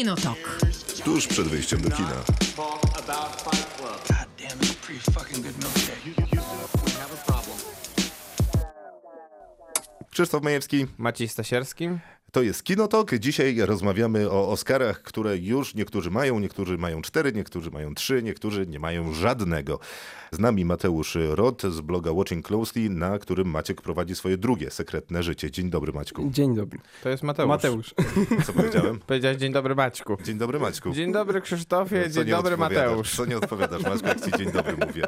Kinotok. Tuż przed wyjściem do kina. Krzysztof Majewski, Maciej Stasierski. To jest Kinotok. Dzisiaj rozmawiamy o Oscarach, które już niektórzy mają, niektórzy mają cztery, niektórzy mają trzy, niektórzy nie mają żadnego. Z nami Mateusz Rot z bloga Watching Closely, na którym Maciek prowadzi swoje drugie sekretne życie. Dzień dobry Maćku. Dzień dobry. To jest Mateusz. Mateusz. Co powiedziałem? Powiedziałeś dzień dobry Maćku. Dzień dobry Maćku. Dzień dobry Krzysztofie, Co dzień dobry? Mateusz. Co nie odpowiadasz, Maćku, jak ci dzień dobry mówię.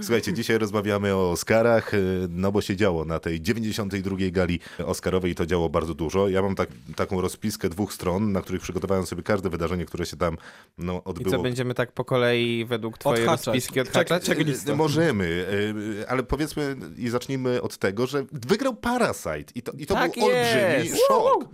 Słuchajcie, dzisiaj rozmawiamy o Oscarach, y, no bo się działo na tej 92. gali Oscarowej i to działo bardzo dużo. Ja mam tak, taką rozpiskę dwóch stron, na których przygotowałem sobie każde wydarzenie, które się tam no, I odbyło. co, będziemy tak po kolei według twojej Odhaczać. rozpiski odhaczać? Czek-. Y, Możemy, y, ale powiedzmy i zacznijmy od tego, że wygrał Parasite i to, i to Tak był olbrzymi szok.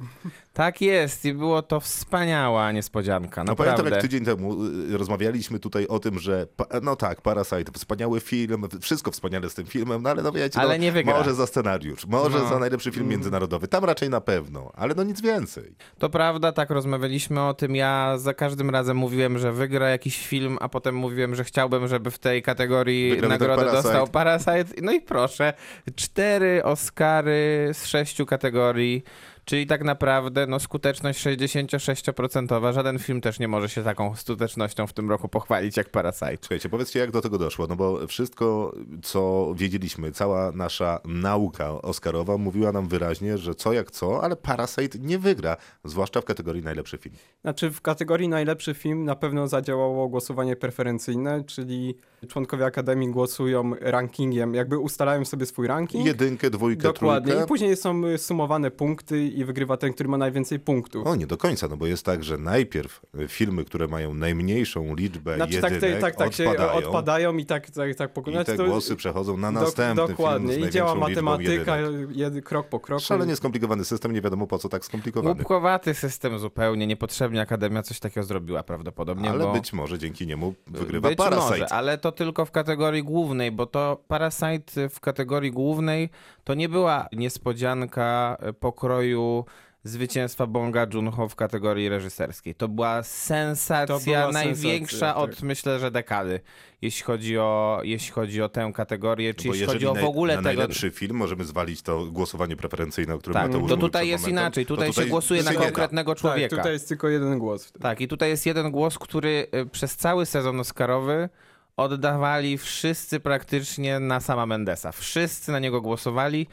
Tak jest i było to wspaniała niespodzianka, No pamiętam, naprawdę. jak tydzień temu y, rozmawialiśmy tutaj o tym, że no tak, Parasite, wspaniały film, wszystko wspaniale z tym filmem, no ale no wiecie, Ale no, nie wygra. może za scenariusz, może No. za najlepszy film międzynarodowy, tam raczej na pewno, ale no nic więcej. To prawda, tak rozmawialiśmy o tym. Ja za każdym razem mówiłem, że wygra jakiś film, a potem mówiłem, że chciałbym, żeby w tej kategorii Wygrał nagrodę Parasite. dostał Parasite. No i proszę, cztery Oscary z sześciu kategorii. Czyli tak naprawdę no, skuteczność 66%. Żaden film też nie może się taką skutecznością w tym roku pochwalić jak Parasite. Słuchajcie, powiedzcie, jak do tego doszło, no bo wszystko, co wiedzieliśmy, cała nasza nauka oscarowa mówiła nam wyraźnie, że co jak co, ale Parasite nie wygra, zwłaszcza w kategorii najlepszy film. Znaczy w kategorii najlepszy film na pewno zadziałało głosowanie preferencyjne, czyli członkowie Akademii głosują rankingiem, jakby ustalają sobie swój ranking. Jedynkę, dwójkę, Dokładnie. trójkę. I później są sumowane punkty i wygrywa ten, który ma najwięcej punktów. O, nie do końca, no bo jest tak, że najpierw y, filmy, które mają najmniejszą liczbę Znaczy tak, jedynek, tak, tak się odpadają, odpadają i tak, tak, tak i pokonać. te to- głosy przechodzą na następny Dokładnie. film z I działa matematyka jedy, krok po kroku. Szalenie skomplikowany system, nie wiadomo po co tak skomplikowany. Głupkowaty system zupełnie, niepotrzebnie Akademia coś takiego zrobiła prawdopodobnie, Ale bo... być może dzięki niemu wygrywa Być Parasite. może, ale to tylko w kategorii głównej, bo to Parasite w kategorii głównej to nie była niespodzianka e, pokroju zwycięstwa Bonga Joon-ho w kategorii reżyserskiej. To była sensacja To była największa sensacja, od tak. myślę, że dekady, jeśli chodzi o, jeśli chodzi o tę kategorię, czy Bo jeśli chodzi o w ogóle na tego... najlepszy film możemy zwalić to głosowanie preferencyjne, o którym Tak, Mateusz to tutaj jest momentem, inaczej. to Tutaj się głosuje na konkretnego człowieka. Tak, tutaj jest tylko jeden głos. Tak, i tutaj jest jeden głos, który y, przez cały sezon Oscarowy oddawali wszyscy praktycznie na sama Mendesa. Wszyscy na niego głosowali,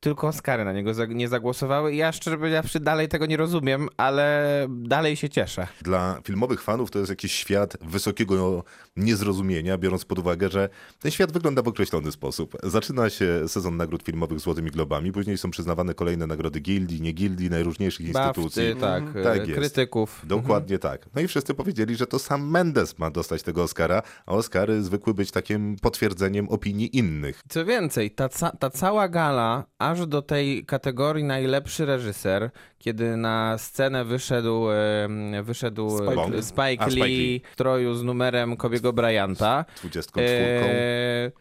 tylko Oscary na niego nie zagłosowały. Ja szczerze powiedziawszy dalej tego nie rozumiem, ale dalej się cieszę. Dla filmowych fanów to jest jakiś świat wysokiego niezrozumienia, biorąc pod uwagę, że ten świat wygląda w określony sposób. Zaczyna się sezon nagród filmowych Złotymi Globami, później są przyznawane kolejne nagrody gildii, nie gildii, najróżniejszych instytucji. Tak, Tak tak jest. krytyków. Dokładnie tak. No i wszyscy powiedzieli, że to sam Mendes ma dostać tego Oscara, a Oscary zwykły być takim potwierdzeniem opinii innych. Co więcej, ta, ca ta cała gala, aż do tej kategorii najlepszy reżyser, kiedy na scenę wyszedł, wyszedł Spike Spike, Lee. Spike, Lee w stroju z numerem Kobiego Bryanta. 24.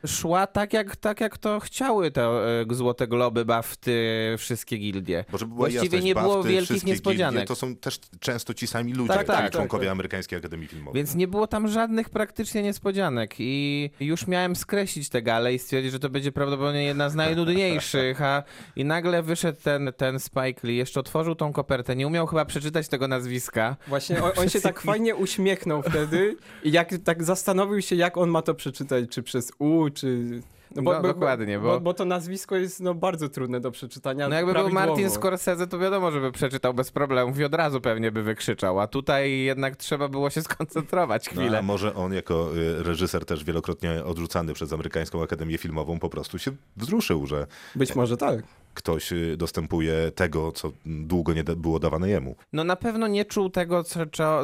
E, szła tak jak, tak, jak to chciały te e, Złote Globy, Bafty, wszystkie gildie. Bo żeby była Właściwie jasność, nie było Bafty, wielkich niespodzianek. Gildie, to są też często ci sami ludzie, Tak, tak, czyli tak, członkowie tak. Amerykańskiej Akademii Filmowej. Więc nie było tam żadnych praktycznie niespodzianek i już miałem skreślić tę galę i stwierdzić, że to będzie prawdopodobnie jedna z najnudniejszych, a i nagle wyszedł ten, ten Spike Lee, jeszcze otworzył tą kopertę, nie umiał chyba przeczytać tego nazwiska. Właśnie on, on się tak fajnie uśmiechnął wtedy i jak tak zastanowił się, jak on ma to przeczytać, czy przez U, czy... No, dokładnie, bo- bo... Bo to nazwisko jest no, bardzo trudne do przeczytania No jakby był. Martin Scorsese, to wiadomo, żeby przeczytał bez problemów i od razu pewnie by wykrzyczał, a tutaj jednak trzeba było się skoncentrować No, chwilę. a może on jako y, reżyser też wielokrotnie odrzucany przez Amerykańską Akademię Filmową po prostu się wzruszył, że Być może tak. Ktoś y, dostępuje tego, co długo nie było dawane jemu. No na pewno nie czuł tego, co,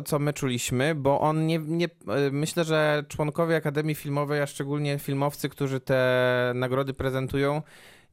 co, my czuliśmy, bo on nie, nie... e, Myślę, że członkowie Akademii Filmowej, a szczególnie filmowcy, którzy te nagrody prezentują,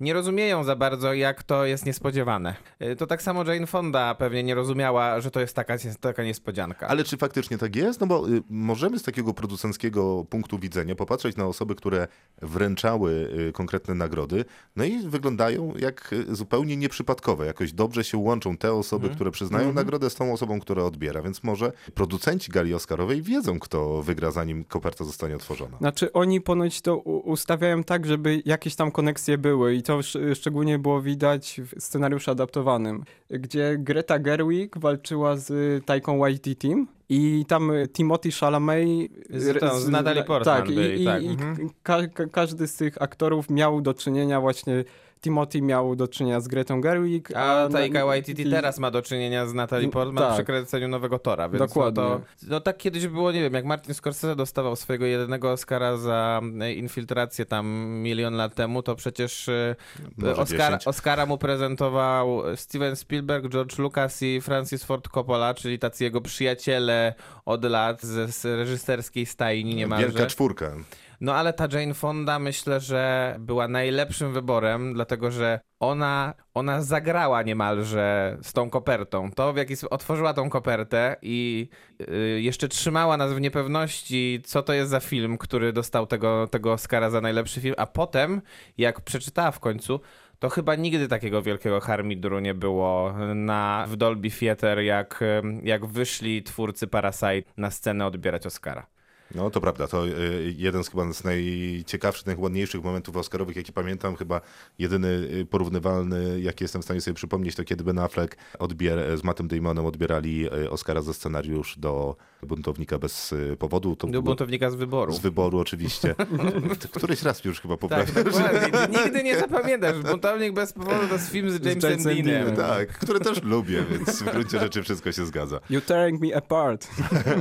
nie rozumieją za bardzo, jak to jest niespodziewane. Y, To tak samo Jane Fonda pewnie nie rozumiała, że to jest taka, taka niespodzianka. Ale czy faktycznie tak jest? No bo y, możemy z takiego producenckiego punktu widzenia popatrzeć na osoby, które wręczały y, konkretne nagrody, no i wyglądają jak zupełnie nieprzypadkowe. Jakoś dobrze się łączą te osoby, Mhm. które przyznają nagrodę z tą osobą, która odbiera. Więc może producenci gali Oscarowej wiedzą, kto wygra, zanim koperta zostanie otworzona. Znaczy oni ponoć to ustawiają tak, żeby jakieś tam koneksje były i to sz- szczególnie było widać w scenariuszu adaptowanym, gdzie Greta Gerwig walczyła z Taiką Waititi i tam Timothy Chalamet Z tą, z Natalie Portman tak, i, byli, i, tak, i mhm. ka- każdy z tych aktorów miał do czynienia właśnie Timothy miał do czynienia z Gretą Gerwig, A na- Taika Waititi i- teraz ma do czynienia z Natalie Mm, Portman tak. przy kręceniu nowego Tora, więc Dokładnie. No, to, no tak kiedyś było, nie wiem, jak Martin Scorsese dostawał swojego jedynego Oscara za e, infiltrację tam milion lat temu, to przecież e, Może Oscar, 10. Oscara mu prezentował Steven Spielberg, George Lucas i Francis Ford Coppola, czyli tacy jego przyjaciele od lat ze z reżyserskiej stajni niemalże. Wielka czwórka. No ale ta Jane Fonda myślę, że była najlepszym wyborem, dlatego że ona, ona zagrała niemalże z tą kopertą. To w jaki sposób otworzyła tą kopertę i y, jeszcze trzymała nas w niepewności, co to jest za film, który dostał tego, tego Oscara za najlepszy film, a potem, jak przeczytała w końcu, to chyba nigdy takiego wielkiego harmidru nie było na, w Dolby Theatre, jak, jak wyszli twórcy Parasite na scenę odbierać Oscara. No to prawda, to y, jeden z chyba z najciekawszych, najładniejszych momentów oscarowych, jaki pamiętam, chyba jedyny y, porównywalny, jaki jestem w stanie sobie przypomnieć, to kiedy Ben Affleck odbier- z Mattem Damonem odbierali y, Oscara za scenariusz do Buntownika bez y, powodu. To Do było- buntownika z wyboru. z wyboru oczywiście. Któryś raz już chyba Tak, poprawiam. dokładnie. Nigdy nie zapamiętasz. Buntownik bez powodu to jest film z Jamesem Deanem. Deanem. Tak, które też lubię, więc w gruncie rzeczy wszystko się zgadza. You tearing me apart.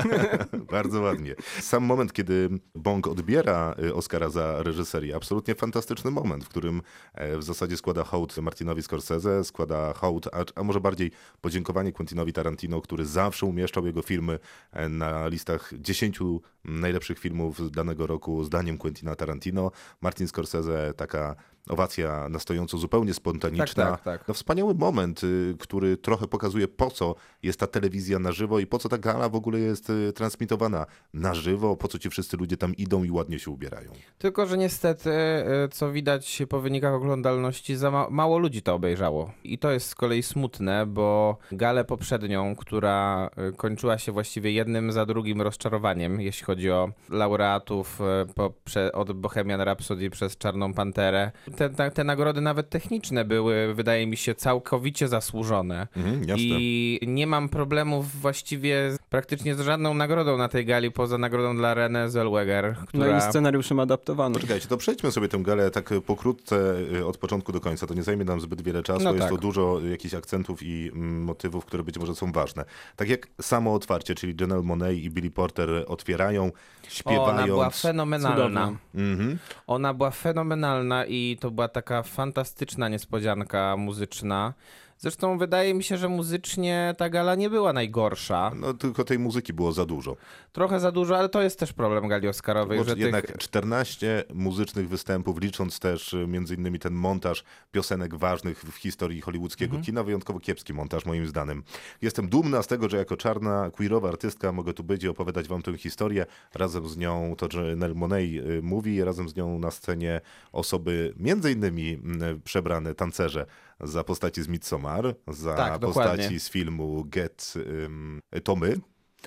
Bardzo ładnie. Sam moment, kiedy Bong odbiera y, Oscara za reżyserię, absolutnie fantastyczny moment, w którym e, w zasadzie składa hołd Martinowi Scorsese, składa hołd, a, a może bardziej podziękowanie Quentinowi Tarantino, który zawsze umieszczał jego filmy e, na listach 10 najlepszych filmów danego roku zdaniem Quentina Tarantino. Martin Scorsese, taka owacja na stojąco zupełnie spontaniczna. Tak, tak, tak. No wspaniały moment, y, który trochę pokazuje po co jest ta telewizja na żywo i po co ta gala w ogóle jest y, transmitowana na żywo, po co ci wszyscy ludzie tam idą i ładnie się ubierają. Tylko, że niestety, y, co widać po wynikach oglądalności, za ma mało ludzi to obejrzało. I to jest z kolei smutne, bo galę poprzednią, która kończyła się właściwie jednym za drugim rozczarowaniem, jeśli chodzi o laureatów po, od Bohemian Rhapsody przez Czarną Panterę. Te, te, nagrody nawet techniczne były, wydaje mi się, całkowicie zasłużone. Mhm, jasne. I nie mam problemów właściwie z- praktycznie z żadną nagrodą na tej gali, poza nagrodą dla Renée Zellweger, która... No i scenariuszem adaptowanym. Poczekajcie, to przejdźmy sobie tę galę tak pokrótce y, od początku do końca. To nie zajmie nam zbyt wiele czasu. No jest tak. to dużo jakichś akcentów i mm, motywów, które być może są ważne. Tak jak samo otwarcie, czyli Janelle Monet i Billy Porter otwierają, śpiewając. Ona była fenomenalna. Mhm. Ona była fenomenalna i to była taka fantastyczna niespodzianka muzyczna. Zresztą wydaje mi się, że muzycznie ta gala nie była najgorsza. No tylko tej muzyki było za dużo. Trochę za dużo, ale to jest też problem gali Oscarowej, Bo że jednak tych... 14 muzycznych występów, licząc też y, między innymi ten montaż piosenek ważnych w historii hollywoodzkiego Mhm. kina, wyjątkowo kiepski montaż moim zdaniem. Jestem dumna z tego, że jako czarna, queerowa artystka mogę tu być i opowiadać wam tę historię. Razem z nią to, że Nel Monet y, mówi, razem z nią na scenie osoby między innymi mm, przebrane tancerze za postaci z Midsommar, za Tak, postaci dokładnie. z filmu Get ym, Tomy.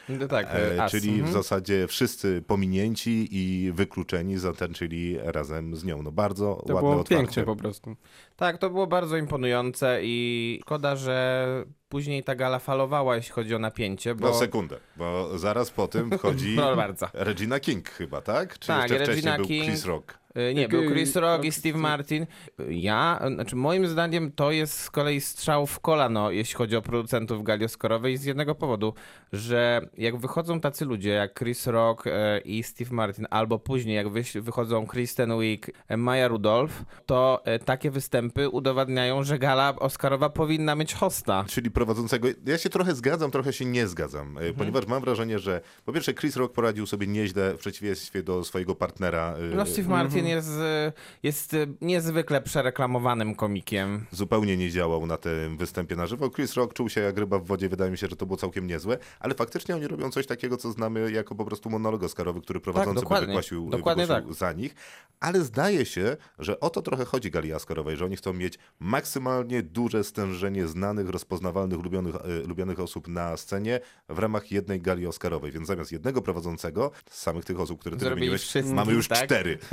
No tak, E, As. czyli w Mhm. zasadzie wszyscy pominięci i wykluczeni zatańczyli razem z nią. No bardzo To ładne było otwarcie. pięknie po prostu. Tak, to było bardzo imponujące i szkoda, że później ta gala falowała, jeśli chodzi o napięcie, bo... No sekundę, bo zaraz po tym wchodzi bardzo. Regina King chyba, tak? Czy Tak, jeszcze Regina wcześniej był King. Chris Rock? Y, Nie, był G- Chris Rock i Steve Martin. Ja, znaczy moim zdaniem to jest z kolei strzał w kolano, jeśli chodzi o producentów gali Oscarowej z jednego powodu, że jak wychodzą tacy ludzie jak Chris Rock e, i Steve Martin, albo później jak wychodzą Kristen Wiig, Maya Rudolph, to takie występy udowadniają, że gala Oscarowa powinna mieć hosta. Czyli prowadzącego. Ja się trochę zgadzam, trochę się nie zgadzam, Mhm. e, ponieważ mam wrażenie, że po pierwsze Chris Rock poradził sobie nieźle w przeciwieństwie do swojego partnera. e, No Steve Martin jest, y, jest niezwykle przereklamowanym komikiem. zupełnie nie działał na tym występie na żywo. Chris Rock czuł się jak ryba w wodzie, wydaje mi się, że to było całkiem niezłe, ale faktycznie oni robią coś takiego, co znamy jako po prostu monolog oscarowy, który prowadzący by dokładnie. wygłosił, Dokładnie wygłosił tak. za nich, ale zdaje się, że o to trochę chodzi gali Oscarowej, że oni chcą mieć maksymalnie duże stężenie znanych, rozpoznawalnych, lubionych, e, lubianych osób na scenie w ramach jednej gali Oscarowej, więc zamiast jednego prowadzącego, z samych tych osób, które ty Zrobili wymieniłeś, mamy już tak? cztery.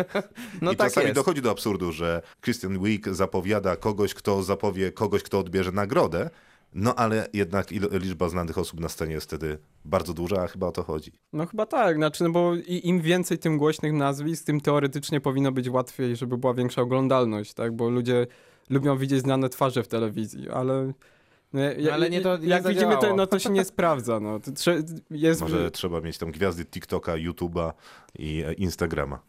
No I tak czasami jest. dochodzi do absurdu, że Christian Wiig zapowiada kogoś, kto zapowie kogoś, kto odbierze nagrodę, no ale jednak liczba znanych osób na scenie jest wtedy bardzo duża, a chyba o to chodzi. No chyba tak, znaczy, no bo im więcej tym głośnych nazwisk, tym teoretycznie powinno być łatwiej, żeby była większa oglądalność, tak? Bo ludzie lubią widzieć znane twarze w telewizji, ale... No, ja- ale nie to- nie jak widzimy, to, no, to się nie sprawdza. No. To trze- jest, Może trzeba mieć tam gwiazdy TikToka, YouTube'a i e, Instagrama.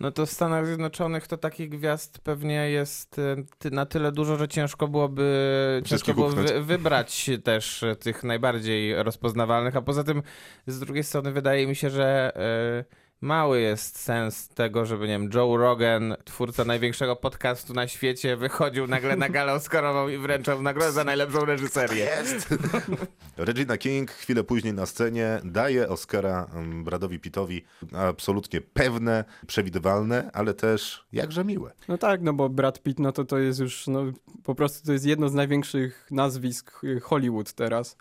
No to w Stanach Zjednoczonych to takich gwiazd pewnie jest ty- na tyle dużo, że ciężko byłoby ciężko było wy, wybrać też y, tych najbardziej rozpoznawalnych, a poza tym z drugiej strony wydaje mi się, że y, mały jest sens tego, żeby nie wiem, Joe Rogan, twórca największego podcastu na świecie, wychodził nagle na galę Oscarową i wręczał nagrodę za najlepszą reżyserię. Jest! Regina King chwilę później na scenie daje Oscara mm, Bradowi Pittowi absolutnie pewne, przewidywalne, ale też jakże miłe. No tak, no bo Brad Pitt, no to to jest już, no po prostu to jest jedno z największych nazwisk y, Hollywood teraz.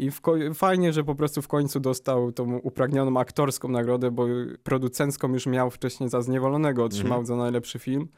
I fajnie, że po prostu w końcu dostał tą upragnioną aktorską nagrodę, bo producencką już miał wcześniej za Zniewolonego, otrzymał za najlepszy film,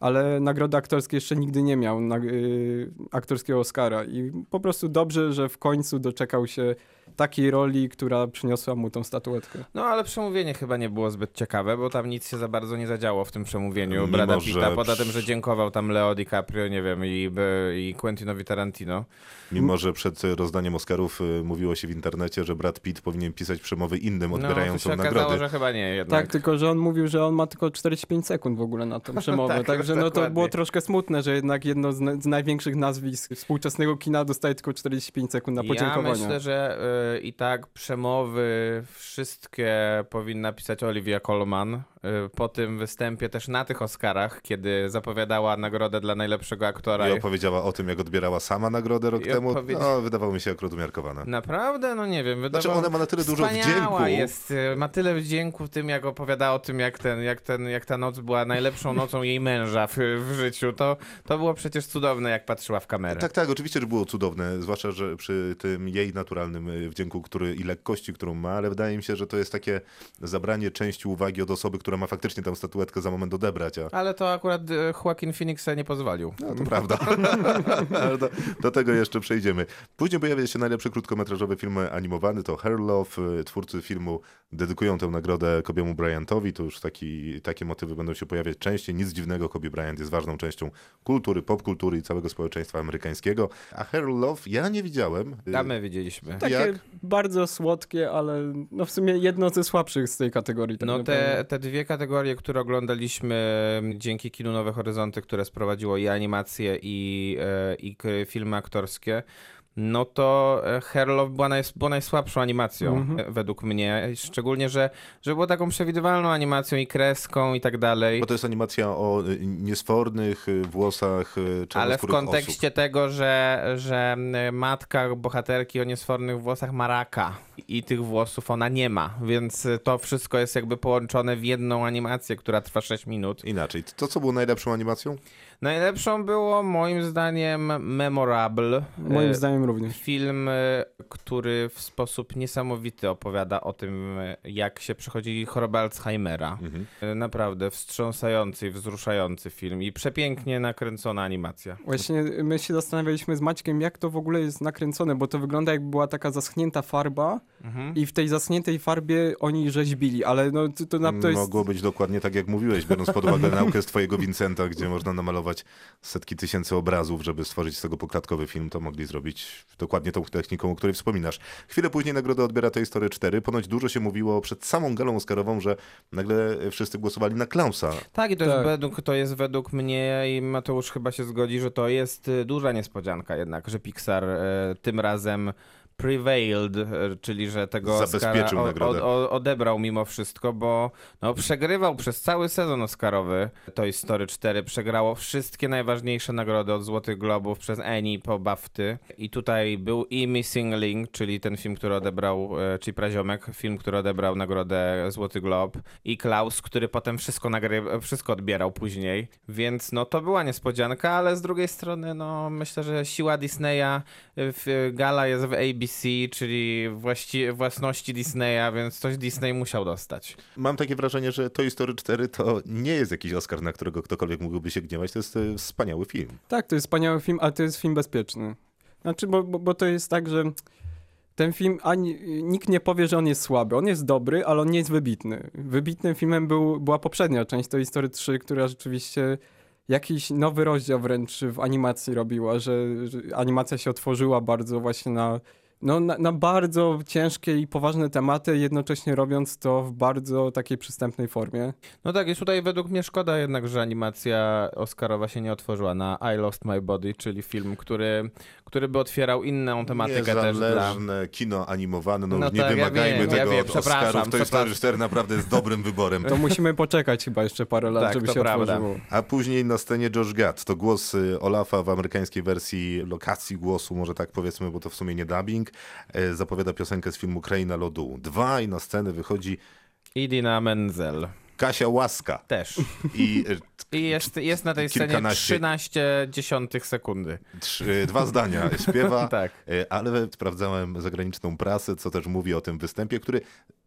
ale nagrody aktorskie jeszcze nigdy nie miał, na, y, aktorskiego Oscara. I po prostu dobrze, że w końcu doczekał się takiej roli, która przyniosła mu tą statuetkę. No ale przemówienie chyba nie było zbyt ciekawe, bo tam nic się za bardzo nie zadziało w tym przemówieniu Mimo, Brada że Pitta, poza przy- tym, że dziękował tam Leo DiCaprio, nie wiem, i, i Quentinowi Tarantino. Mimo, że przed rozdaniem Oscarów y, mówiło się w internecie, że Brad Pitt powinien pisać przemowy innym No, to odbierającym się nagrody. okazało, że chyba nie jednak. Tak, tylko że on mówił, że on ma tylko 45 sekund w ogóle na tą przemowę. Tak, Także no to było troszkę smutne, że jednak jedno z, na- z największych nazwisk współczesnego kina dostaje tylko 45 sekund na Ja podziękowania. myślę, że y, i tak przemowy wszystkie powinna pisać Olivia Colman. Y, po tym występie też na tych Oscarach, kiedy zapowiadała nagrodę dla najlepszego aktora. I opowiedziała o tym, jak odbierała sama nagrodę rok I temu. opowiedz- No, wydawało mi się akurat umiarkowane. Naprawdę? No nie wiem. Znaczy, wydawało- ona ma na tyle dużo wdzięku. jest, y, ma tyle wdzięku w tym, jak opowiadała o tym, jak, ten, jak, ten, jak ta noc była najlepszą nocą jej męża w, w życiu. To, to było przecież cudowne, jak patrzyła w kamerę. Tak, tak, oczywiście, że było cudowne, zwłaszcza, że przy tym jej naturalnym y, wdzięku który, i lekkości, którą ma, ale wydaje mi się, że to jest takie zabranie części uwagi od osoby, która ma faktycznie tę statuetkę za moment odebrać, a Ale to akurat y, Joaquin Phoenix nie pozwolił. no, to prawda. Do, do tego jeszcze przejdziemy. Później pojawia się najlepszy krótkometrażowy film animowany, to Her Love. Y, Twórcy filmu dedykują tę nagrodę Kobiemu Bryantowi, to już taki, takie motywy będą się pojawiać częściej. Nic dziwnego, Kobe Bryant jest ważną częścią kultury, popkultury i całego społeczeństwa amerykańskiego. A Her Love ja nie widziałem. A my widzieliśmy. Takie Jak? bardzo słodkie, ale no w sumie jedno ze słabszych z tej kategorii. Tak No te, te dwie kategorie, które oglądaliśmy m, dzięki kinu Nowe Horyzonty, które sprowadziło i animacje i, e, i filmy aktorskie, no to e, Herlow była, naj, była najsłabszą animacją Mhm. e, według mnie. Szczególnie, że, że było taką przewidywalną animacją i kreską i tak dalej. Bo to jest animacja o y, niesfornych włosach Ale w kontekście tego, że, że matka bohaterki o niesfornych włosach ma raka i tych włosów ona nie ma, więc to wszystko jest jakby połączone w jedną animację, która trwa 6 minut. osób. Inaczej, to co było najlepszą animacją? Najlepszą było moim zdaniem Memorable. Moim E, zdaniem również. Film, e, który w sposób niesamowity opowiada o tym, e, jak się przechodzi chorobę Alzheimera. Mhm. E, Naprawdę wstrząsający i wzruszający film i przepięknie nakręcona animacja. Właśnie my się zastanawialiśmy z Maćkiem, jak to w ogóle jest nakręcone, bo to wygląda jakby była taka zaschnięta farba Mhm. i w tej zaschniętej farbie oni rzeźbili, ale no to, to, na- to jest... Mogło być dokładnie tak, jak mówiłeś, biorąc pod uwagę naukę z twojego Vincenta, gdzie można namalować setki tysięcy obrazów, żeby stworzyć z tego poklatkowy film, to mogli zrobić dokładnie tą techniką, o której wspominasz. Chwilę później nagrodę odbiera Toy Story 4. Ponoć dużo się mówiło przed samą galą Oscarową, że nagle wszyscy głosowali na Klausa. Tak, i to, Jest Tak. według, to jest według mnie i Mateusz chyba się zgodzi, że to jest y, duża niespodzianka jednak, że Pixar e, tym razem prevailed, e, czyli że tego Zabezpieczył Oscara o, o, odebrał mimo wszystko, bo no, przegrywał przez cały sezon Oscarowy. Toy Story 4 przegrało wszystkie najważniejsze nagrody od Złotych Globów przez Annie po BAFTY. I tutaj był i Missing Link, czyli ten film, który odebrał, e, czyli Praziomek, film, który odebrał nagrodę Złoty Glob. I Klaus, który potem wszystko, nagry... wszystko odbierał później, więc no to była niespodzianka, ale z drugiej strony no myślę, że siła Disneya w gala jest w ABC, czyli właści... własności Disneya, więc coś Disney musiał dostać. Mam takie wrażenie, że Toy Story 4 to nie jest jakiś Oscar, na którego ktokolwiek mógłby się gniewać. To jest e, wspaniały film. Tak, to jest wspaniały film, ale to jest film bezpieczny. Znaczy, bo, bo, bo to jest tak, że ten film, ani, nikt nie powie, że on jest słaby. On jest dobry, ale on nie jest wybitny. Wybitnym filmem był, była poprzednia część Toy Story 3, która rzeczywiście jakiś nowy rozdział wręcz w animacji robiła, że, że animacja się otworzyła bardzo właśnie na, no, na, na bardzo ciężkie i poważne tematy, jednocześnie robiąc to w bardzo takiej przystępnej formie. No tak, jest tutaj według mnie szkoda jednak, że animacja Oscarowa się nie otworzyła na I Lost My Body, czyli film, który, który by otwierał inną tematykę też dla... Niezależne kino animowane, no, No już nie tak, ja wymagajmy wiem, ja tego wiem, od Oscarów. Toy Story przepraszam. 4 naprawdę jest dobrym wyborem. To musimy poczekać chyba jeszcze parę lat, Tak, żeby to się prawda. otworzyło. A później na scenie Josh Gad. To głos Olafa w amerykańskiej wersji lokacji głosu, może tak powiedzmy, bo to w sumie nie dubbing. E, Zapowiada piosenkę z filmu Kraina Lodu 2 i na scenę wychodzi Idina Menzel Kasia Łaska. też. I y, I jest, jest na tej scenie Kilkanaście. 13 dziesiątych sekundy. trzy, dwa zdania śpiewa. Tak. E, Ale sprawdzałem zagraniczną prasę, co też mówi o tym występie, który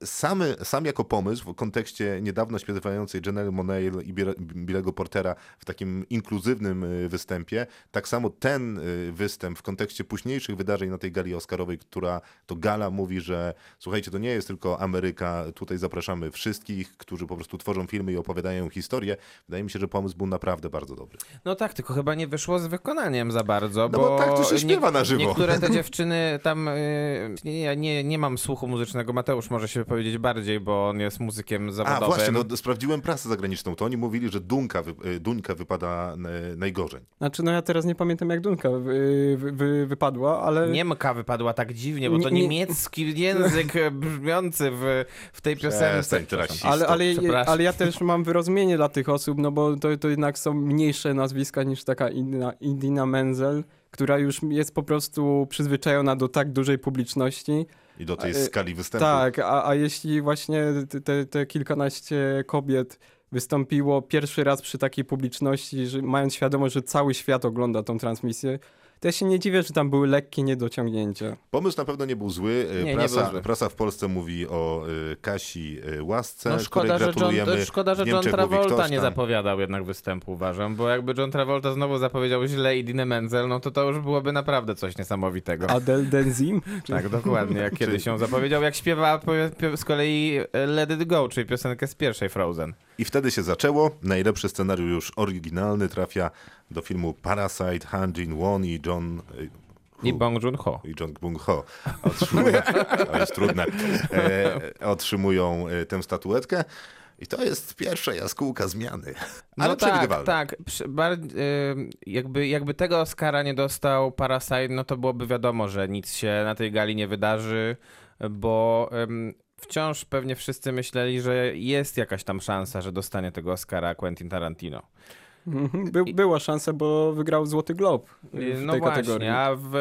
sam, sam jako pomysł w kontekście niedawno śpiewającej Janelle Monae i Billego Portera w takim inkluzywnym y, występie, tak samo ten występ w kontekście późniejszych wydarzeń na tej gali Oscarowej, która to gala mówi, że słuchajcie, to nie jest tylko Ameryka, tutaj zapraszamy wszystkich, którzy po prostu tworzą filmy i opowiadają historię. Wydaje mi się, że pomysł był naprawdę bardzo dobry. No tak, tylko chyba nie wyszło z wykonaniem za bardzo, No bo, bo tak to się śpiewa na żywo. Niektóre te dziewczyny tam, y, nie, ja nie, nie mam słuchu muzycznego, Mateusz może się wypowiedzieć bardziej, bo on jest muzykiem A zawodowym. właśnie, no, sprawdziłem prasę zagraniczną, to oni mówili, że Dunka, wy, y, Duńka wypada y, najgorzej. Znaczy, no ja teraz nie pamiętam jak Dunka wy, wy, wy, wypadła, ale... Niemka wypadła tak dziwnie, bo to Nie- nie- niemiecki język brzmiący w, w tej piosence. Przestań. Ale, ale. Ale ja też mam wyrozumienie dla tych osób, no bo to, to jednak są mniejsze nazwiska niż taka Indina, Indina Menzel, która już jest po prostu przyzwyczajona do tak dużej publiczności. I do tej A, y, skali występu. Tak, a, a jeśli właśnie te- te, te kilkanaście kobiet wystąpiło pierwszy raz przy takiej publiczności, że mając świadomość, że cały świat ogląda tą transmisję, to ja się nie dziwię, że tam były lekkie niedociągnięcia. Pomysł na pewno nie był zły. Nie, nie prasa, zły. prasa w Polsce mówi o y, Kasi y, Łasce, No szkoda, której że John, szkoda, że John Travolta nie zapowiadał jednak występu, uważam, bo jakby John Travolta znowu zapowiedział źle Idinę Menzel, no to to już byłoby naprawdę coś niesamowitego. Adele Denzim? Tak, dokładnie, jak kiedyś ją zapowiedział, jak śpiewa z kolei Let It Go, czyli piosenkę z pierwszej Frozen. I wtedy się zaczęło. Najlepszy scenariusz oryginalny trafia do filmu Parasite, Han Jin-won i John... I Hu. Bong Joon-ho. i Jong Bung Ho otrzymują, to jest trudne, e, otrzymują e, tę statuetkę. I to jest pierwsza jaskółka zmiany. Ale no przewidywalne. tak, tak. Ym, jakby, jakby tego Oscara nie dostał Parasite, no to byłoby wiadomo, że nic się na tej gali nie wydarzy, bo wciąż pewnie wszyscy myśleli, że jest jakaś tam szansa, że dostanie tego Oscara Quentin Tarantino. By, była szansa, bo wygrał Złoty Glob w No tej właśnie, kategorii. a w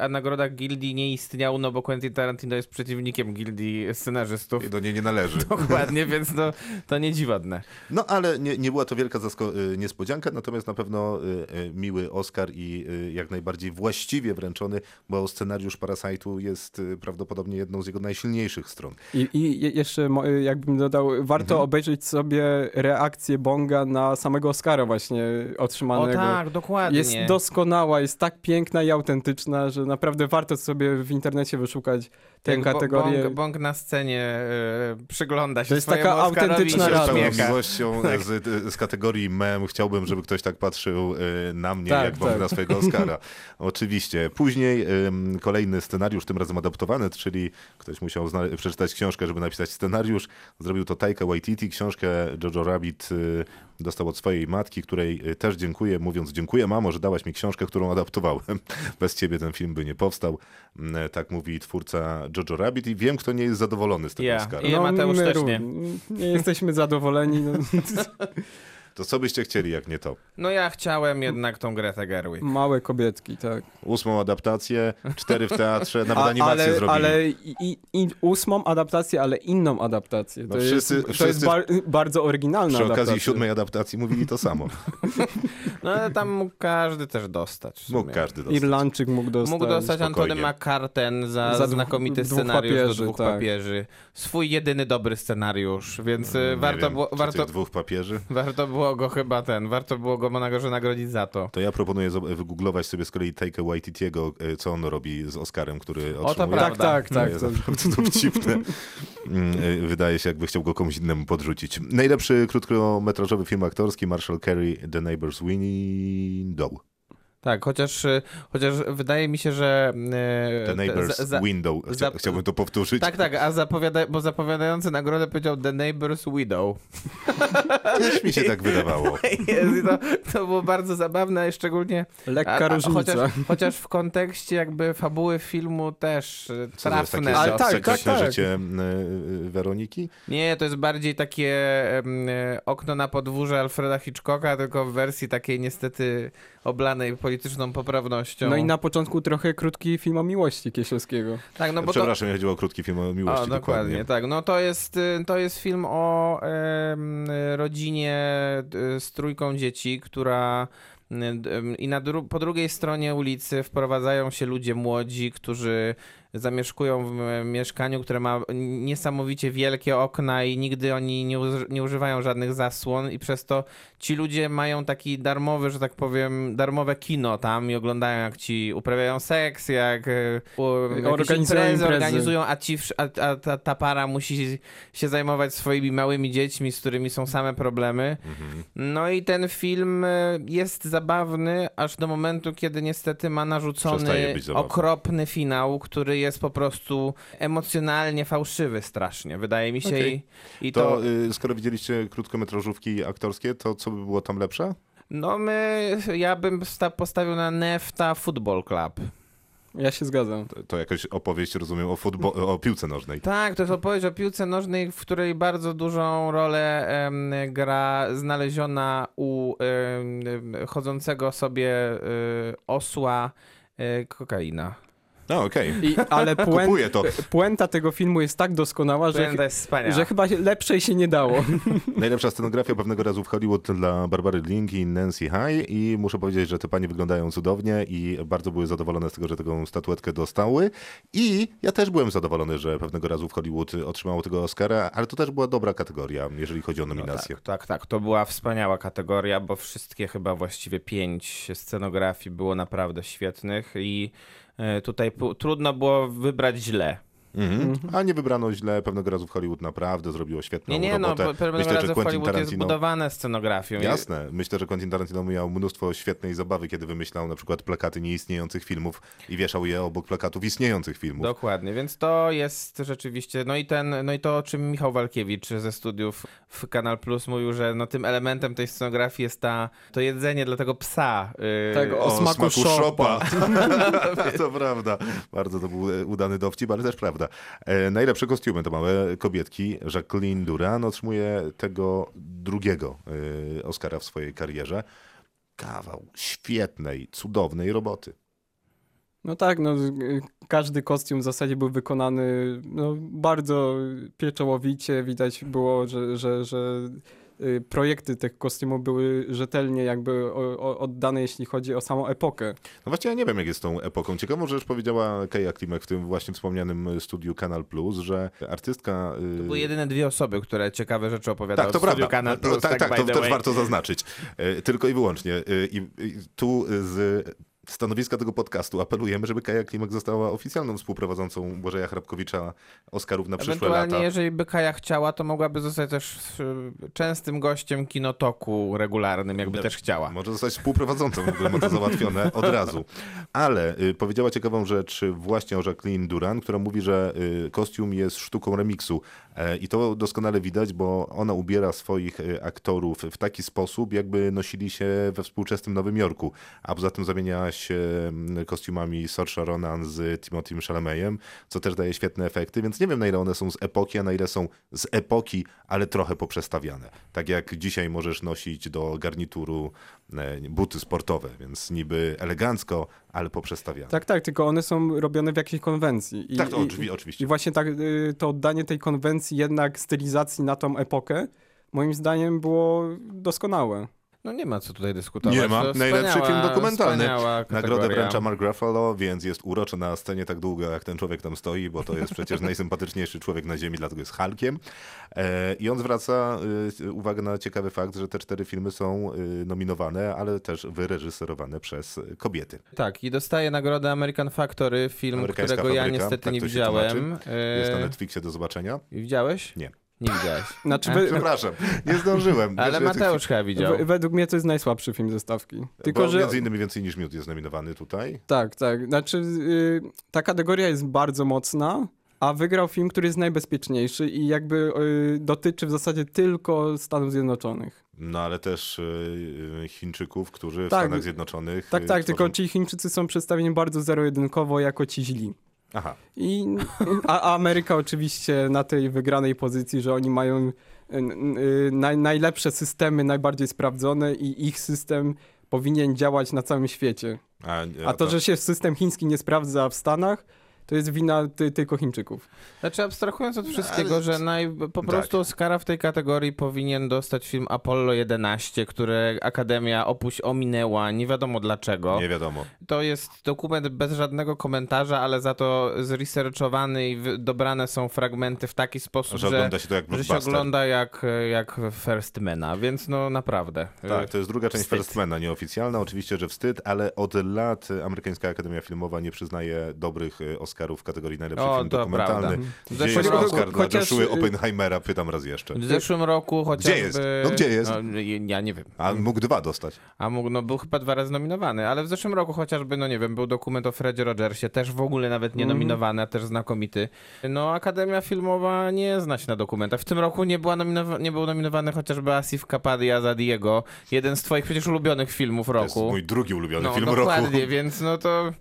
a nagrodach gildii nie istniał, no bo Quentin Tarantino jest przeciwnikiem gildii scenarzystów. I do niej nie należy. Dokładnie, więc no, to nie dziwadne. No ale nie, nie była to wielka y, niespodzianka, natomiast na pewno y, y, miły Oscar i y, jak najbardziej właściwie wręczony, bo scenariusz Parasite'u jest y, prawdopodobnie jedną z jego najsilniejszych stron. I, I je- jeszcze, jakbym dodał, warto Mhm. obejrzeć sobie reakcję Bonga na samego Oscara właśnie, właśnie O otrzymanego. tak, dokładnie. Jest doskonała, jest tak piękna i autentyczna, że naprawdę warto sobie w internecie wyszukać tę kategorię. Bąk, bąk na scenie e, przygląda się To jest taka Oscarowi autentyczna z radość. uśmiecha. miłością z, z kategorii mem chciałbym, żeby ktoś tak patrzył y, na mnie, Tak, jak Bąk tak. na swojego Oscara. Oczywiście. Później kolejny scenariusz, tym razem adaptowany, czyli ktoś musiał przeczytać książkę, żeby napisać scenariusz. Zrobił to Taika Waititi. Książkę Jojo Rabbit y, dostał od swojej matki, której też dziękuję, mówiąc dziękuję mamo, że dałaś mi książkę, którą adaptowałem. Bez ciebie ten film by nie powstał. Mm, Tak mówi twórca Jojo Rabbit i wiem, kto nie jest zadowolony z tego Ja. Oscara. I Mateusz my też nie. nie jesteśmy zadowoleni. No. To co byście chcieli, jak nie to? No ja chciałem jednak tą Gretę Gerwig. Małe kobietki, tak. ósmą adaptację, cztery w teatrze, nawet animację ale, zrobili. ale i, i, ósmą adaptację, ale inną adaptację. To No wszyscy- jest, to wszyscy jest bar, bardzo oryginalna Przy okazji adaptacja. siódmej adaptacji mówili to samo. No ale tam mógł każdy też dostać. Mógł każdy dostać. Irlandczyk mógł dostać. Mógł dostać. Antony McCarten za, Za znakomity scenariusz papieży, do dwóch tak. papieży. Swój jedyny dobry scenariusz, więc Nie y, warto, wiem, było, warto, dwóch papieży. warto było go chyba ten, warto było go nago- nagrodzić za to. To ja proponuję wygooglować sobie z kolei Taika Waititiego, e, co on robi z Oscarem, który to otrzymuje. prawda. Tak, tak, To tak. jest To, naprawdę dowcipne. Mm, e, Wydaje się, jakby chciał go komuś innemu podrzucić. Najlepszy krótkometrażowy film aktorski Marshall Carey, The Neighbor's Window. Tak, chociaż, y, chociaż wydaje mi się, że... y, The Neighbor's za- za- Window. Chcia, za- chciałbym to powtórzyć. Tak, tak, a zapowiada, bo zapowiadający nagrodę powiedział The Neighbor's Widow. Też mi się tak wydawało. To, to było bardzo zabawne, szczególnie... lekka a- a- różnica. Chociaż, chociaż w kontekście jakby fabuły filmu też y, Co to jest takie trafne. Ale tak, tak, tak. życie m, e, Weroniki? Nie, to jest bardziej takie e, okno na podwórze Alfreda Hitchcocka, tylko w wersji takiej niestety oblanej polityczną poprawnością. No i na początku trochę krótki film o miłości Kieślowskiego. tak, no bo to, Przepraszam, mi chodziło o krótki film o miłości. o, dokładnie, tak. No to jest, y, to jest film o em, rodzinie y, z trójką dzieci, która y, i na dru- po drugiej stronie ulicy wprowadzają się ludzie młodzi, którzy zamieszkują w e, mieszkaniu, które ma niesamowicie wielkie okna i nigdy oni nie, nie używają żadnych zasłon i przez to ci ludzie mają taki darmowy, że tak powiem, darmowe kino tam i oglądają jak ci uprawiają seks, jak e, Organizują imprezy, imprezy. organizują, a, ci, a, a ta, para musi się zajmować swoimi małymi dziećmi, z którymi są same problemy. No i ten film e, jest zabawny aż do momentu, kiedy niestety ma narzucony okropny finał, który jest po prostu emocjonalnie fałszywy strasznie, wydaje mi się. Okej. I, i To, to, y, skoro widzieliście krótkometrażówki aktorskie, to co by było tam lepsze? no my, ja bym sta- postawił na Nefta Football Club. Ja się zgadzam. To, to jakaś opowieść, rozumiem, o, futbo- o piłce nożnej. Tak, to jest opowieść o piłce nożnej, w której bardzo dużą rolę em, gra znaleziona u em, chodzącego sobie y, osła y, kokaina. No okej. I, ale puen, Kupuję to. puenta tego filmu jest tak doskonała, że, To jest wspaniałe. że chyba lepszej się nie dało. Najlepsza scenografia pewnego razu w Hollywood dla Barbary Link i Nancy High i muszę powiedzieć, że te panie wyglądają cudownie i bardzo były zadowolone z tego, że taką statuetkę dostały i ja też byłem zadowolony, że pewnego razu w Hollywood otrzymało tego Oscara, ale to też była dobra kategoria, jeżeli chodzi o nominację. Tak, tak, tak. To była wspaniała kategoria, bo wszystkie chyba właściwie pięć scenografii było naprawdę świetnych i tutaj pu- trudno było wybrać źle. Mhm. A nie wybrano źle, pewnego razu w Hollywood naprawdę zrobiło świetną Nie, nie, no, robotę. pe- pewnego Myślę, że razu w Quentin Hollywood jest Tarantino... budowane scenografią. I- Jasne. Myślę, że Quentin Tarantino miał mnóstwo świetnej zabawy, kiedy wymyślał na przykład plakaty nieistniejących filmów i wieszał je obok plakatów istniejących filmów. Dokładnie, więc to jest rzeczywiście, no i ten, no i to o czym Michał Walkiewicz ze studiów w Kanal Plus mówił, że no tym elementem tej scenografii jest ta, to jedzenie dla tego psa. Yy, Tak, o smaku szopa. to prawda. Bardzo to był e, udany dowcip, ale też prawda. E, najlepsze kostiumy to małe kobietki. Jacqueline Duran otrzymuje tego drugiego e, Oscara w swojej karierze. Kawał świetnej, cudownej roboty. No tak, no, y, każdy kostium w zasadzie był wykonany no, bardzo pieczołowicie. Widać było, że, że, że projekty tych kostiumów były rzetelnie jakby oddane, jeśli chodzi o samą epokę. No właśnie ja nie wiem, jak jest z tą epoką. Ciekawą rzecz powiedziała Keja Klimek w tym właśnie wspomnianym studiu Kanal Plus, że artystka... y, To były jedyne dwie osoby, które ciekawe rzeczy opowiadały Tak, to w studiu prawda. Kanal No, Plus, tak, tak, by to też warto zaznaczyć. E, Tylko i wyłącznie. I i tu z stanowiska tego podcastu apelujemy, żeby Kaja Klimek została oficjalną współprowadzącą Błażeja Hrabkowicza Oscarów na przyszłe Ewentualnie, lata. jeżeli by Kaja chciała, to mogłaby zostać też y, częstym gościem kinotoku regularnym, jakby Ja- też chciała. Może zostać współprowadzącą, ma to załatwione od razu. Ale y, powiedziała ciekawą rzecz właśnie o Jacqueline Duran, która mówi, że y, kostium jest sztuką remiksu. E, I to doskonale widać, bo ona ubiera swoich y, aktorów w taki sposób, jakby nosili się we współczesnym Nowym Jorku. A poza tym zamieniała się mm, kostiumami Saoirse Ronan z Timothym Chalametem, co też daje świetne efekty, więc nie wiem na ile one są z epoki, a na ile są z epoki, ale trochę poprzestawiane. Tak jak dzisiaj możesz nosić do garnituru e, buty sportowe, więc niby elegancko, ale poprzestawiane. Tak, tak, tylko one są robione w jakiejś konwencji. I, Tak, to i- oczywi- oczywiście. I właśnie tak, y, to oddanie tej konwencji jednak stylizacji na tą epokę, moim zdaniem było doskonałe. No nie ma co tutaj dyskutować. Nie ma. To Najlepszy film dokumentalny. Nagrodę wręcza Mark Ruffalo, więc jest urocze na scenie tak długo, jak ten człowiek tam stoi, bo to jest przecież najsympatyczniejszy człowiek na ziemi, dlatego jest Hulkiem. E, I on zwraca y, uwagę na ciekawy fakt, że te cztery filmy są y, nominowane, ale też wyreżyserowane przez kobiety. Tak, i dostaje nagrodę American Factory, film, którego ja fabryka, niestety tak nie widziałem. Jest na E, Netflixie do zobaczenia. Widziałeś? Nie. Nie widziałeś. Znaczy, A, we, Przepraszam, nie zdążyłem. Ale Znaczy, Mateusz chyba widział. we, według mnie to jest najsłabszy film ze stawki. Tylko, Tylko, bo że... między innymi Więcej niż miód jest nominowany tutaj. Tak, tak. Znaczy, y, ta kategoria jest bardzo mocna, a wygrał film, który jest najbezpieczniejszy i jakby y, dotyczy w zasadzie tylko Stanów Zjednoczonych. No ale też y, y, Chińczyków, którzy w Tak. Stanach Zjednoczonych. Tak, tak, tylko tworzą- ci Chińczycy są przedstawieni bardzo zero-jedynkowo jako ci źli. Aha. I, a, Ameryka oczywiście na tej wygranej pozycji, że oni mają y, naj, najlepsze systemy, najbardziej sprawdzone i ich system powinien działać na całym świecie. A, A to, że się system chiński nie sprawdza w Stanach, to jest wina ty, tylko Chińczyków. Znaczy abstrahując od wszystkiego, ale- że naj, po Tak. prostu Oscara w tej kategorii powinien dostać film Apollo 11, który Akademia opuś ominęła, nie wiadomo dlaczego. Nie wiadomo. To jest dokument bez żadnego komentarza, ale za to zresearchowany i dobrane są fragmenty w taki sposób, Że że, ogląda się to jak że się ogląda jak, jak First Mana, więc no naprawdę. Tak, to jest druga część Wstyd. Firstmana, nieoficjalna, oczywiście, że wstyd, ale od lat Amerykańska Akademia Filmowa nie przyznaje dobrych y, Oscarów w kategorii najlepszy O, film dokumentalny. W Gdzie zeszłym jest roku- Oscar dla chociaż, Joshua y, Oppenheimera? Pytam raz jeszcze. W zeszłym roku chociażby... jest? No gdzie jest? No, ja nie wiem. A mógł dwa dostać. A mógł, no był chyba dwa razy nominowany, ale w zeszłym roku chociażby, no nie wiem, był dokument o Fredzie Rogersie, też w ogóle nawet nie nominowany, a też znakomity. No Akademia Filmowa nie zna się na dokumentach. W tym roku nie, była nominowa- nie był nominowany chociażby Asif Kapadia za Diego, jeden z twoich przecież ulubionych filmów To jest roku. mój drugi ulubiony No, film dokładnie, roku. więc no to...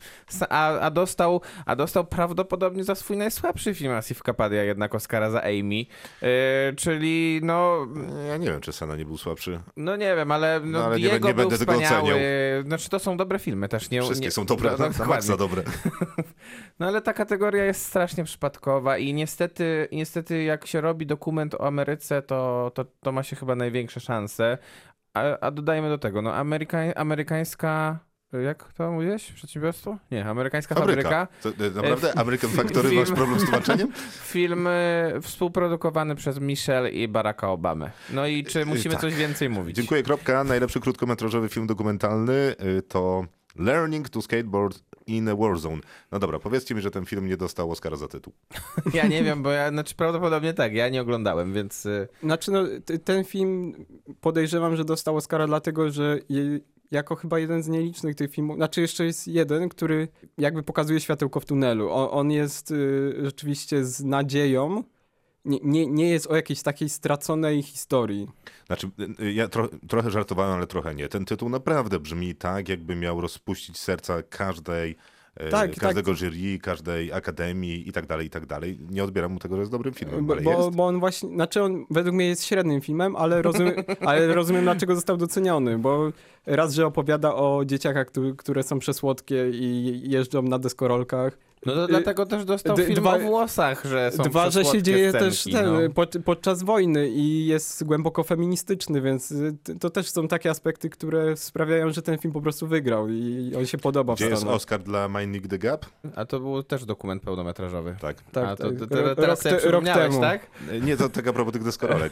A, a, dostał, a dostał prawdopodobnie za swój najsłabszy film Asif Kapadia jednak Oscara za Amy, yy, czyli no... Ja nie wiem, czy Sena nie był słabszy. No nie wiem, ale, no, No, ale nie nie był będę tego wspaniały. oceniał. Znaczy to są dobre filmy też. Nie, Wszystkie nie, są dobre, no, dokładnie. maksa dobre. No ale ta kategoria jest strasznie przypadkowa i niestety, niestety jak się robi dokument o Ameryce, to, to, to ma się chyba największe szanse. A, a dodajmy do tego, no Ameryka, amerykańska... Jak to mówiłeś? Przedsiębiorstwo? Nie, amerykańska fabryka. Fabryka. To, e, naprawdę? American Factory, film- masz problem z tłumaczeniem? Film y, współprodukowany przez Michelle i Baracka Obamy. No i czy musimy tak. coś więcej mówić? Dziękuję, kropka. Najlepszy krótkometrażowy film dokumentalny to Learning to Skateboard in a Warzone. No dobra, powiedzcie mi, że ten film nie dostał Oscara za tytuł. Ja nie wiem, bo ja, znaczy prawdopodobnie tak, ja nie oglądałem, więc Znaczy, no, ten film podejrzewam, że dostał Oscara dlatego, że jako chyba jeden z nielicznych tych filmów, znaczy jeszcze jest jeden, który jakby pokazuje światełko w tunelu. On, on jest y, rzeczywiście z nadzieją, nie, nie, nie jest o jakiejś takiej straconej historii. Znaczy, y, y, ja tro, trochę żartowałem, ale trochę nie. Ten tytuł naprawdę brzmi tak, jakby miał rozpuścić serca każdej, Tak, każdego jury, każdej akademii i tak dalej, i tak dalej. Nie odbieram mu tego, że jest dobrym filmem, Bo, bo, on właśnie, znaczy on według mnie jest średnim filmem, ale rozumiem, ale rozumiem dlaczego został doceniony, bo raz, że opowiada o dzieciakach, któ- które są przesłodkie i jeżdżą na deskorolkach No to dlatego też dostał d- film dwa- o włosach, że są Dwa, że się dzieje scenki, też ten, no. pod, podczas wojny i jest głęboko feministyczny, więc y, to też są takie aspekty, które sprawiają, że ten film po prostu wygrał i on się podoba w Gdzie jest Stanach. Oscar dla Mind Nick the Gap? A to był też dokument pełnometrażowy. Tak. Tak, A to, tak. to, to, Ro- teraz rok te- rok przypomniałeś, temu. tak? Nie, to tak a propos tych deskorolek.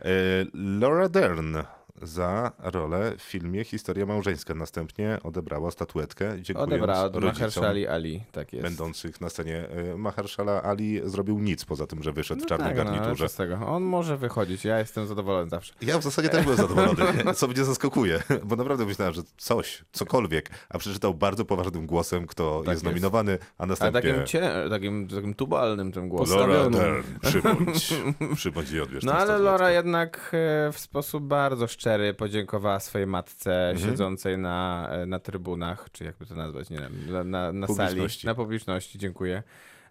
E, Laura Dern za rolę w filmie Historia małżeńska. Następnie odebrała statuetkę, dziękując Odebrała od rodzicom Mahershali Ali, tak jest. będących na scenie. E, Mahershala Ali zrobił nic poza tym, że wyszedł w No czarnej tak, no, garniturze. co z tego. On może wychodzić, ja jestem zadowolony zawsze. Ja w zasadzie też byłem zadowolony, co mnie zaskakuje, bo naprawdę myślałem, że coś, cokolwiek, a przeczytał bardzo poważnym głosem, kto jest jest. nominowany, a następnie... takim, cie, takim, takim tubalnym tym głosem. Laura. Dern, przybądź, przybądź i odbierz No ale. Laura jednak e, w sposób bardzo szczery podziękowała swojej matce Mhm. siedzącej na, e, na trybunach, czy jakby to nazwać, nie wiem, na, na, na sali, na publiczności, dziękuję.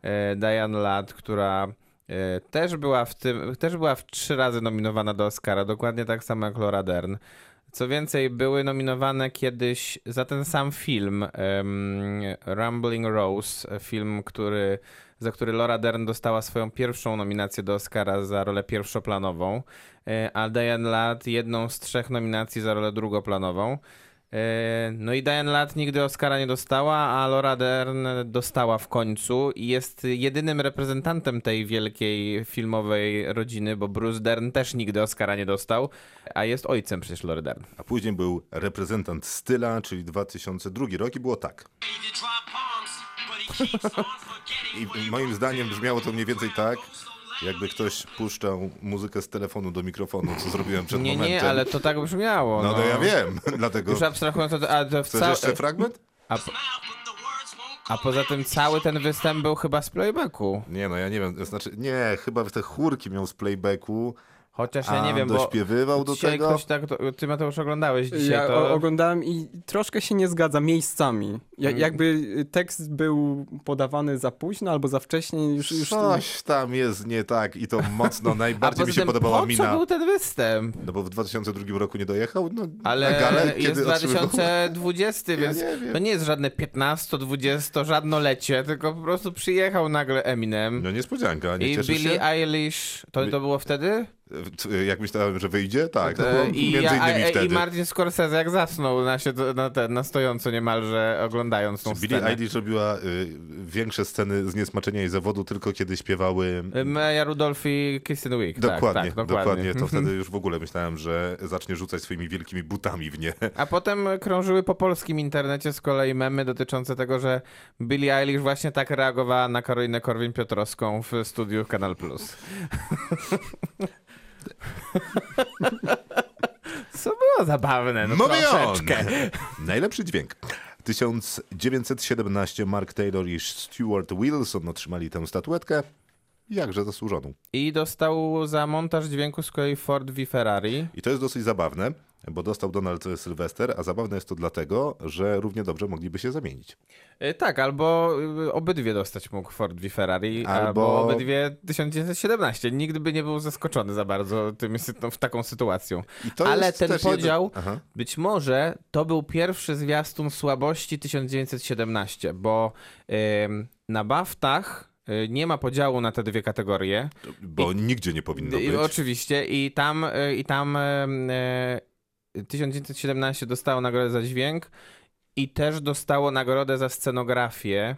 E, Diane Ladd, która e, też była w tym, też była w trzy razy nominowana do Oscara, dokładnie tak samo jak Laura Dern. Co więcej, były nominowane kiedyś za ten sam film em, Rambling Rose, film, który, za który Laura Dern dostała swoją pierwszą nominację do Oscara za rolę pierwszoplanową, e, a Diane Ladd jedną z trzech nominacji za rolę drugoplanową. E, No i Diane Ladd nigdy Oscara nie dostała, a Laura Dern dostała w końcu i jest jedynym reprezentantem tej wielkiej filmowej rodziny, bo Bruce Dern też nigdy Oscara nie dostał, a jest ojcem przecież Laura Dern. A później był reprezentant styla, czyli 2002 rok i było tak. I moim zdaniem brzmiało to mniej więcej tak, jakby ktoś puszczał muzykę z telefonu do mikrofonu, co zrobiłem przed Nie, momentem. nie, ale to tak brzmiało. No to ja wiem, dlatego... Już abstrahując od... A, to Chcesz cał... jeszcze fragment? a, po- a poza tym cały ten występ był chyba z playbacku. Nie, no ja nie wiem, znaczy, nie, chyba te chórki miał z playbacku, Chociaż ja nie wiem, bo dośpiewywał do tego. ktoś tak... To, ty Mateusz oglądałeś dzisiaj, Ja to... oglądałem i troszkę się nie zgadza miejscami. Ja, Mm. jakby tekst był podawany za późno albo za wcześnie. Już, już Coś tam jest nie tak i to mocno, najbardziej mi się tym, podobała po mina. co był ten występ? No bo w 2002 roku nie dojechał, no Ale na galę, jest kiedy otrzymywał- 2020, więc nie to nie jest żadne 15, 20, żadnolecie, tylko po prostu przyjechał nagle Eminem. No niespodzianka, nie I Billie się? Eilish, to, to było wtedy? Jak myślałem, że wyjdzie? Tak, E, I, między innymi a, wtedy. I Martin Scorsese jak zasnął na, sied- na, ten, na stojąco niemalże oglądając tą Billie scenę. Eilish robiła y, większe sceny zniesmaczenia i zawodu tylko kiedy śpiewały... Y, Maja Rudolph i Kristen Wiig. Dokładnie, tak, tak, dokładnie. dokładnie. To wtedy już w ogóle myślałem, że zacznie rzucać swoimi wielkimi butami w nie. A potem krążyły po polskim internecie z kolei memy dotyczące tego, że Billie Eilish właśnie tak reagowała na Karolinę Korwin-Piotrowską w studiu Kanal Plus. Co było zabawne, no Moving troszeczkę. on! Najlepszy dźwięk. 1917 Mark Taylor i Stuart Wilson otrzymali tę statuetkę. Jakże zasłużoną. I dostał za montaż dźwięku z kolei Ford v Ferrari. I to jest dosyć zabawne, bo dostał Donald Sylwester, a zabawne jest to dlatego, że równie dobrze mogliby się zamienić. Y, Tak, albo y, obydwie dostać mógł Ford v Ferrari, albo, Albo- obydwie 1917. Nikt by nie był zaskoczony za bardzo tym, w taką sytuacją. I Ale ten podział, Jeden... Być może to był pierwszy zwiastun słabości 1917, bo ym, na baftach y, nie ma podziału na te dwie kategorie. Bo nigdzie nie powinno I, być. oczywiście i tam, y, i tam y, 1917 dostało nagrodę za dźwięk i też dostało nagrodę za scenografię,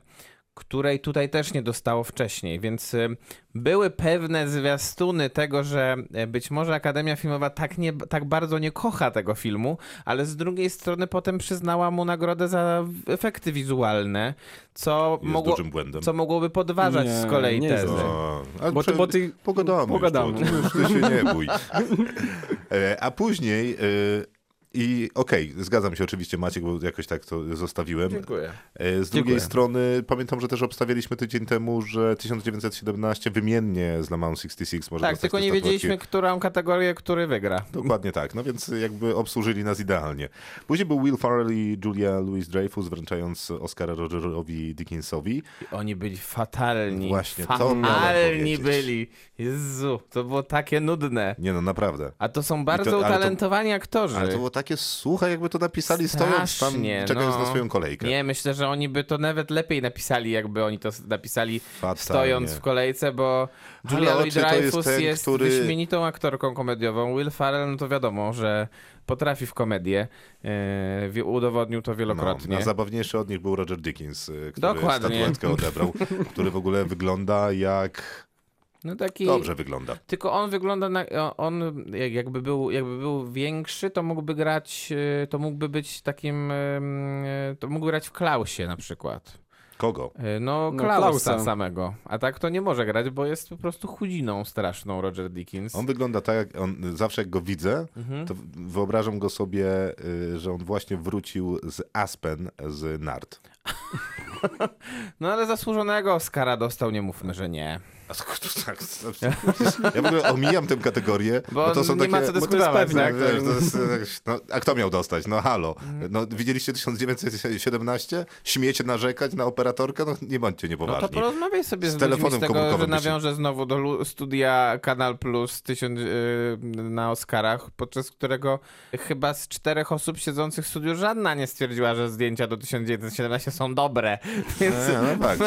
której tutaj też nie dostało wcześniej, więc y, były pewne zwiastuny tego, że y, być może Akademia Filmowa tak, nie, tak bardzo nie kocha tego filmu, ale z drugiej strony potem przyznała mu nagrodę za efekty wizualne, co, Jest mogło, dużym błędem. co mogłoby podważać Nie, z kolei nie tezy. jest. O, ale Bo prze- bo ty- Pogadamy. pogadamy. Już, to, już ty się nie bój. E, A później... e, I okej, zgadzam się oczywiście Maciek, bo jakoś tak to zostawiłem. Dziękuję. E, Z drugiej Dziękuję. strony pamiętam, że też obstawialiśmy tydzień temu, że 1917 wymiennie z Le Mans 66 może Tak, tylko nie wiedzieliśmy, którą kategorię, który wygra. Dokładnie tak, no więc jakby obsłużyli nas idealnie. Później był Will Ferrell i Julia Louis-Dreyfus wręczając Oscara Rogerowi Dickinsowi. I oni byli fatalni. Właśnie, fatalni byli. Jezu, to było takie nudne. Nie no, naprawdę. A to są bardzo to- ale to- utalentowani aktorzy. Ale to było takie suche, jakby to napisali stojąc tam, czekając no. na swoją kolejkę. Nie, myślę, że oni by to nawet lepiej napisali, jakby oni to napisali Fatalnie. stojąc w kolejce, bo Julia jest Louis-Dreyfus ten, jest, który- wyśmienitą aktorką komediową. Will Ferrell, no to wiadomo, że potrafi w komedię. E, udowodnił to wielokrotnie. No, zabawniejszy od nich był Roger Dickens, y, który Dokładnie. statuetkę odebrał, który w ogóle wygląda jak... No taki... Dobrze wygląda. Tylko on wygląda na. on jak- jakby był, jakby był większy, to mógłby grać. e, To mógłby być takim. e, To mógłby grać w Klausie na przykład. Kogo? E, No, No, Klausa Klausa. samego. A tak to nie może grać, bo jest po prostu chudziną straszną Roger Dickens. On wygląda tak, jak on, zawsze jak go widzę, Mhm. to wyobrażam go sobie, y, że on właśnie wrócił z Aspen, z Nart. No ale zasłużonego Oscara dostał, nie mówmy, że nie. A to- tak, Ja w ogóle omijam tę kategorię, Bo bo, to są nie takie... ma co to dyskutować, tak? to jest, e, no, a kto miał dostać? No halo. No, widzieliście 1917? Śmiecie narzekać na operatorkę? No nie bądźcie No niepoważni. to porozmawiaj sobie z, Z telefonem z tego, że komórkowym się- nawiążę znowu do studia Kanal Plus tysiąc, yy, na Oscarach, podczas którego chyba z czterech osób siedzących w studiu żadna nie stwierdziła, że zdjęcia do 1917 są dobre. Więc... Nie, no tak,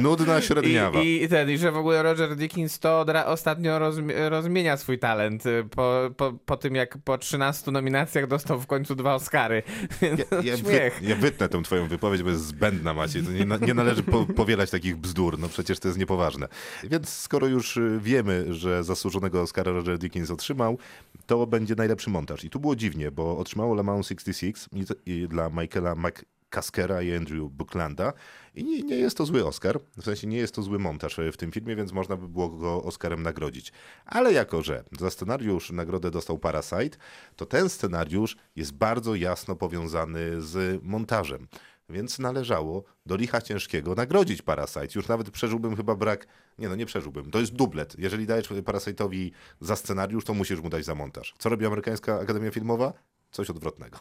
nudna średniawa. I, I ten, i że w ogóle Roger Dickens to ostatnio rozmi- rozmienia swój talent y, po, po, po tym, jak po 13 nominacjach dostał w końcu dwa Oscary. Ja, ja, wy, ja wytnę tę twoją wypowiedź, bo jest zbędna, Maciej. To nie, nie należy po, powielać takich bzdur, no przecież to jest niepoważne. Więc skoro już y, wiemy, że zasłużonego Oscara Roger Dickens otrzymał, to będzie najlepszy montaż. I tu było dziwnie, bo otrzymało Le Mans 66 i, i dla Michaela McCaskera i Andrew Bucklanda. I nie, nie jest to zły Oscar, w sensie nie jest to zły montaż e, w tym filmie, więc można by było go Oscarem nagrodzić. Ale jako, że za scenariusz nagrodę dostał Parasite, to ten scenariusz jest bardzo jasno powiązany z montażem. Więc należało do licha ciężkiego nagrodzić Parasite. Już nawet przeżyłbym chyba brak. Nie no, nie przeżyłbym. To jest dublet. Jeżeli dajesz Parasite'owi za scenariusz, to musisz mu dać za montaż. Co robi amerykańska Akademia Filmowa? Coś odwrotnego.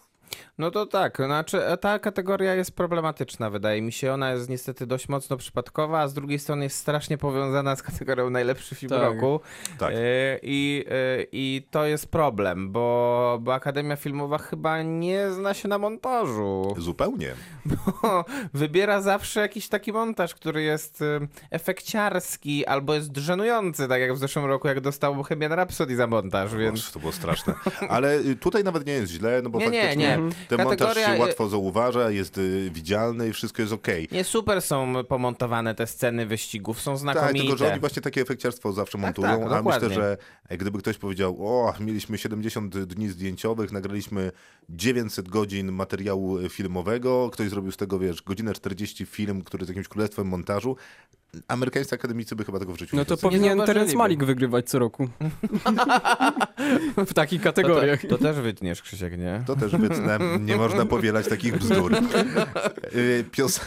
No to tak, znaczy ta kategoria jest problematyczna, wydaje mi się. Ona jest niestety dość mocno przypadkowa, a z drugiej strony jest strasznie powiązana z kategorią najlepszy film Tak. roku. Tak. E, I, e, I to jest problem, bo, bo Akademia Filmowa chyba nie zna się na montażu. Zupełnie. Bo wybiera zawsze jakiś taki montaż, który jest e, efekciarski albo jest żenujący, tak jak w zeszłym roku, jak dostał Bohemian Rhapsody za montaż, więc... Boże, to było straszne. Ale y, tutaj nawet nie jest źle, no bo Nie, nie, faktycznie nie. ten montaż Kategoria, się y- łatwo zauważa, jest y, widzialny i wszystko jest okej. Nie super są pomontowane te sceny wyścigów, są Tak, znakomite. tylko że oni właśnie takie efekciarstwo zawsze montują, tak, a myślę, dokładnie. że e, gdyby ktoś powiedział, o, mieliśmy 70 dni zdjęciowych, nagraliśmy 900 godzin materiału filmowego, ktoś zrobił z tego, wiesz, godzinę 40 film, który jest jakimś królestwem montażu, amerykańscy akademicy by chyba tego w życiu No to powinien. Terence Malik wygrywać co roku. w takich kategoriach. to, to też wytniesz, Krzysiek, nie? To też wytnę, nie można powielać takich bzdur. Y, Pios...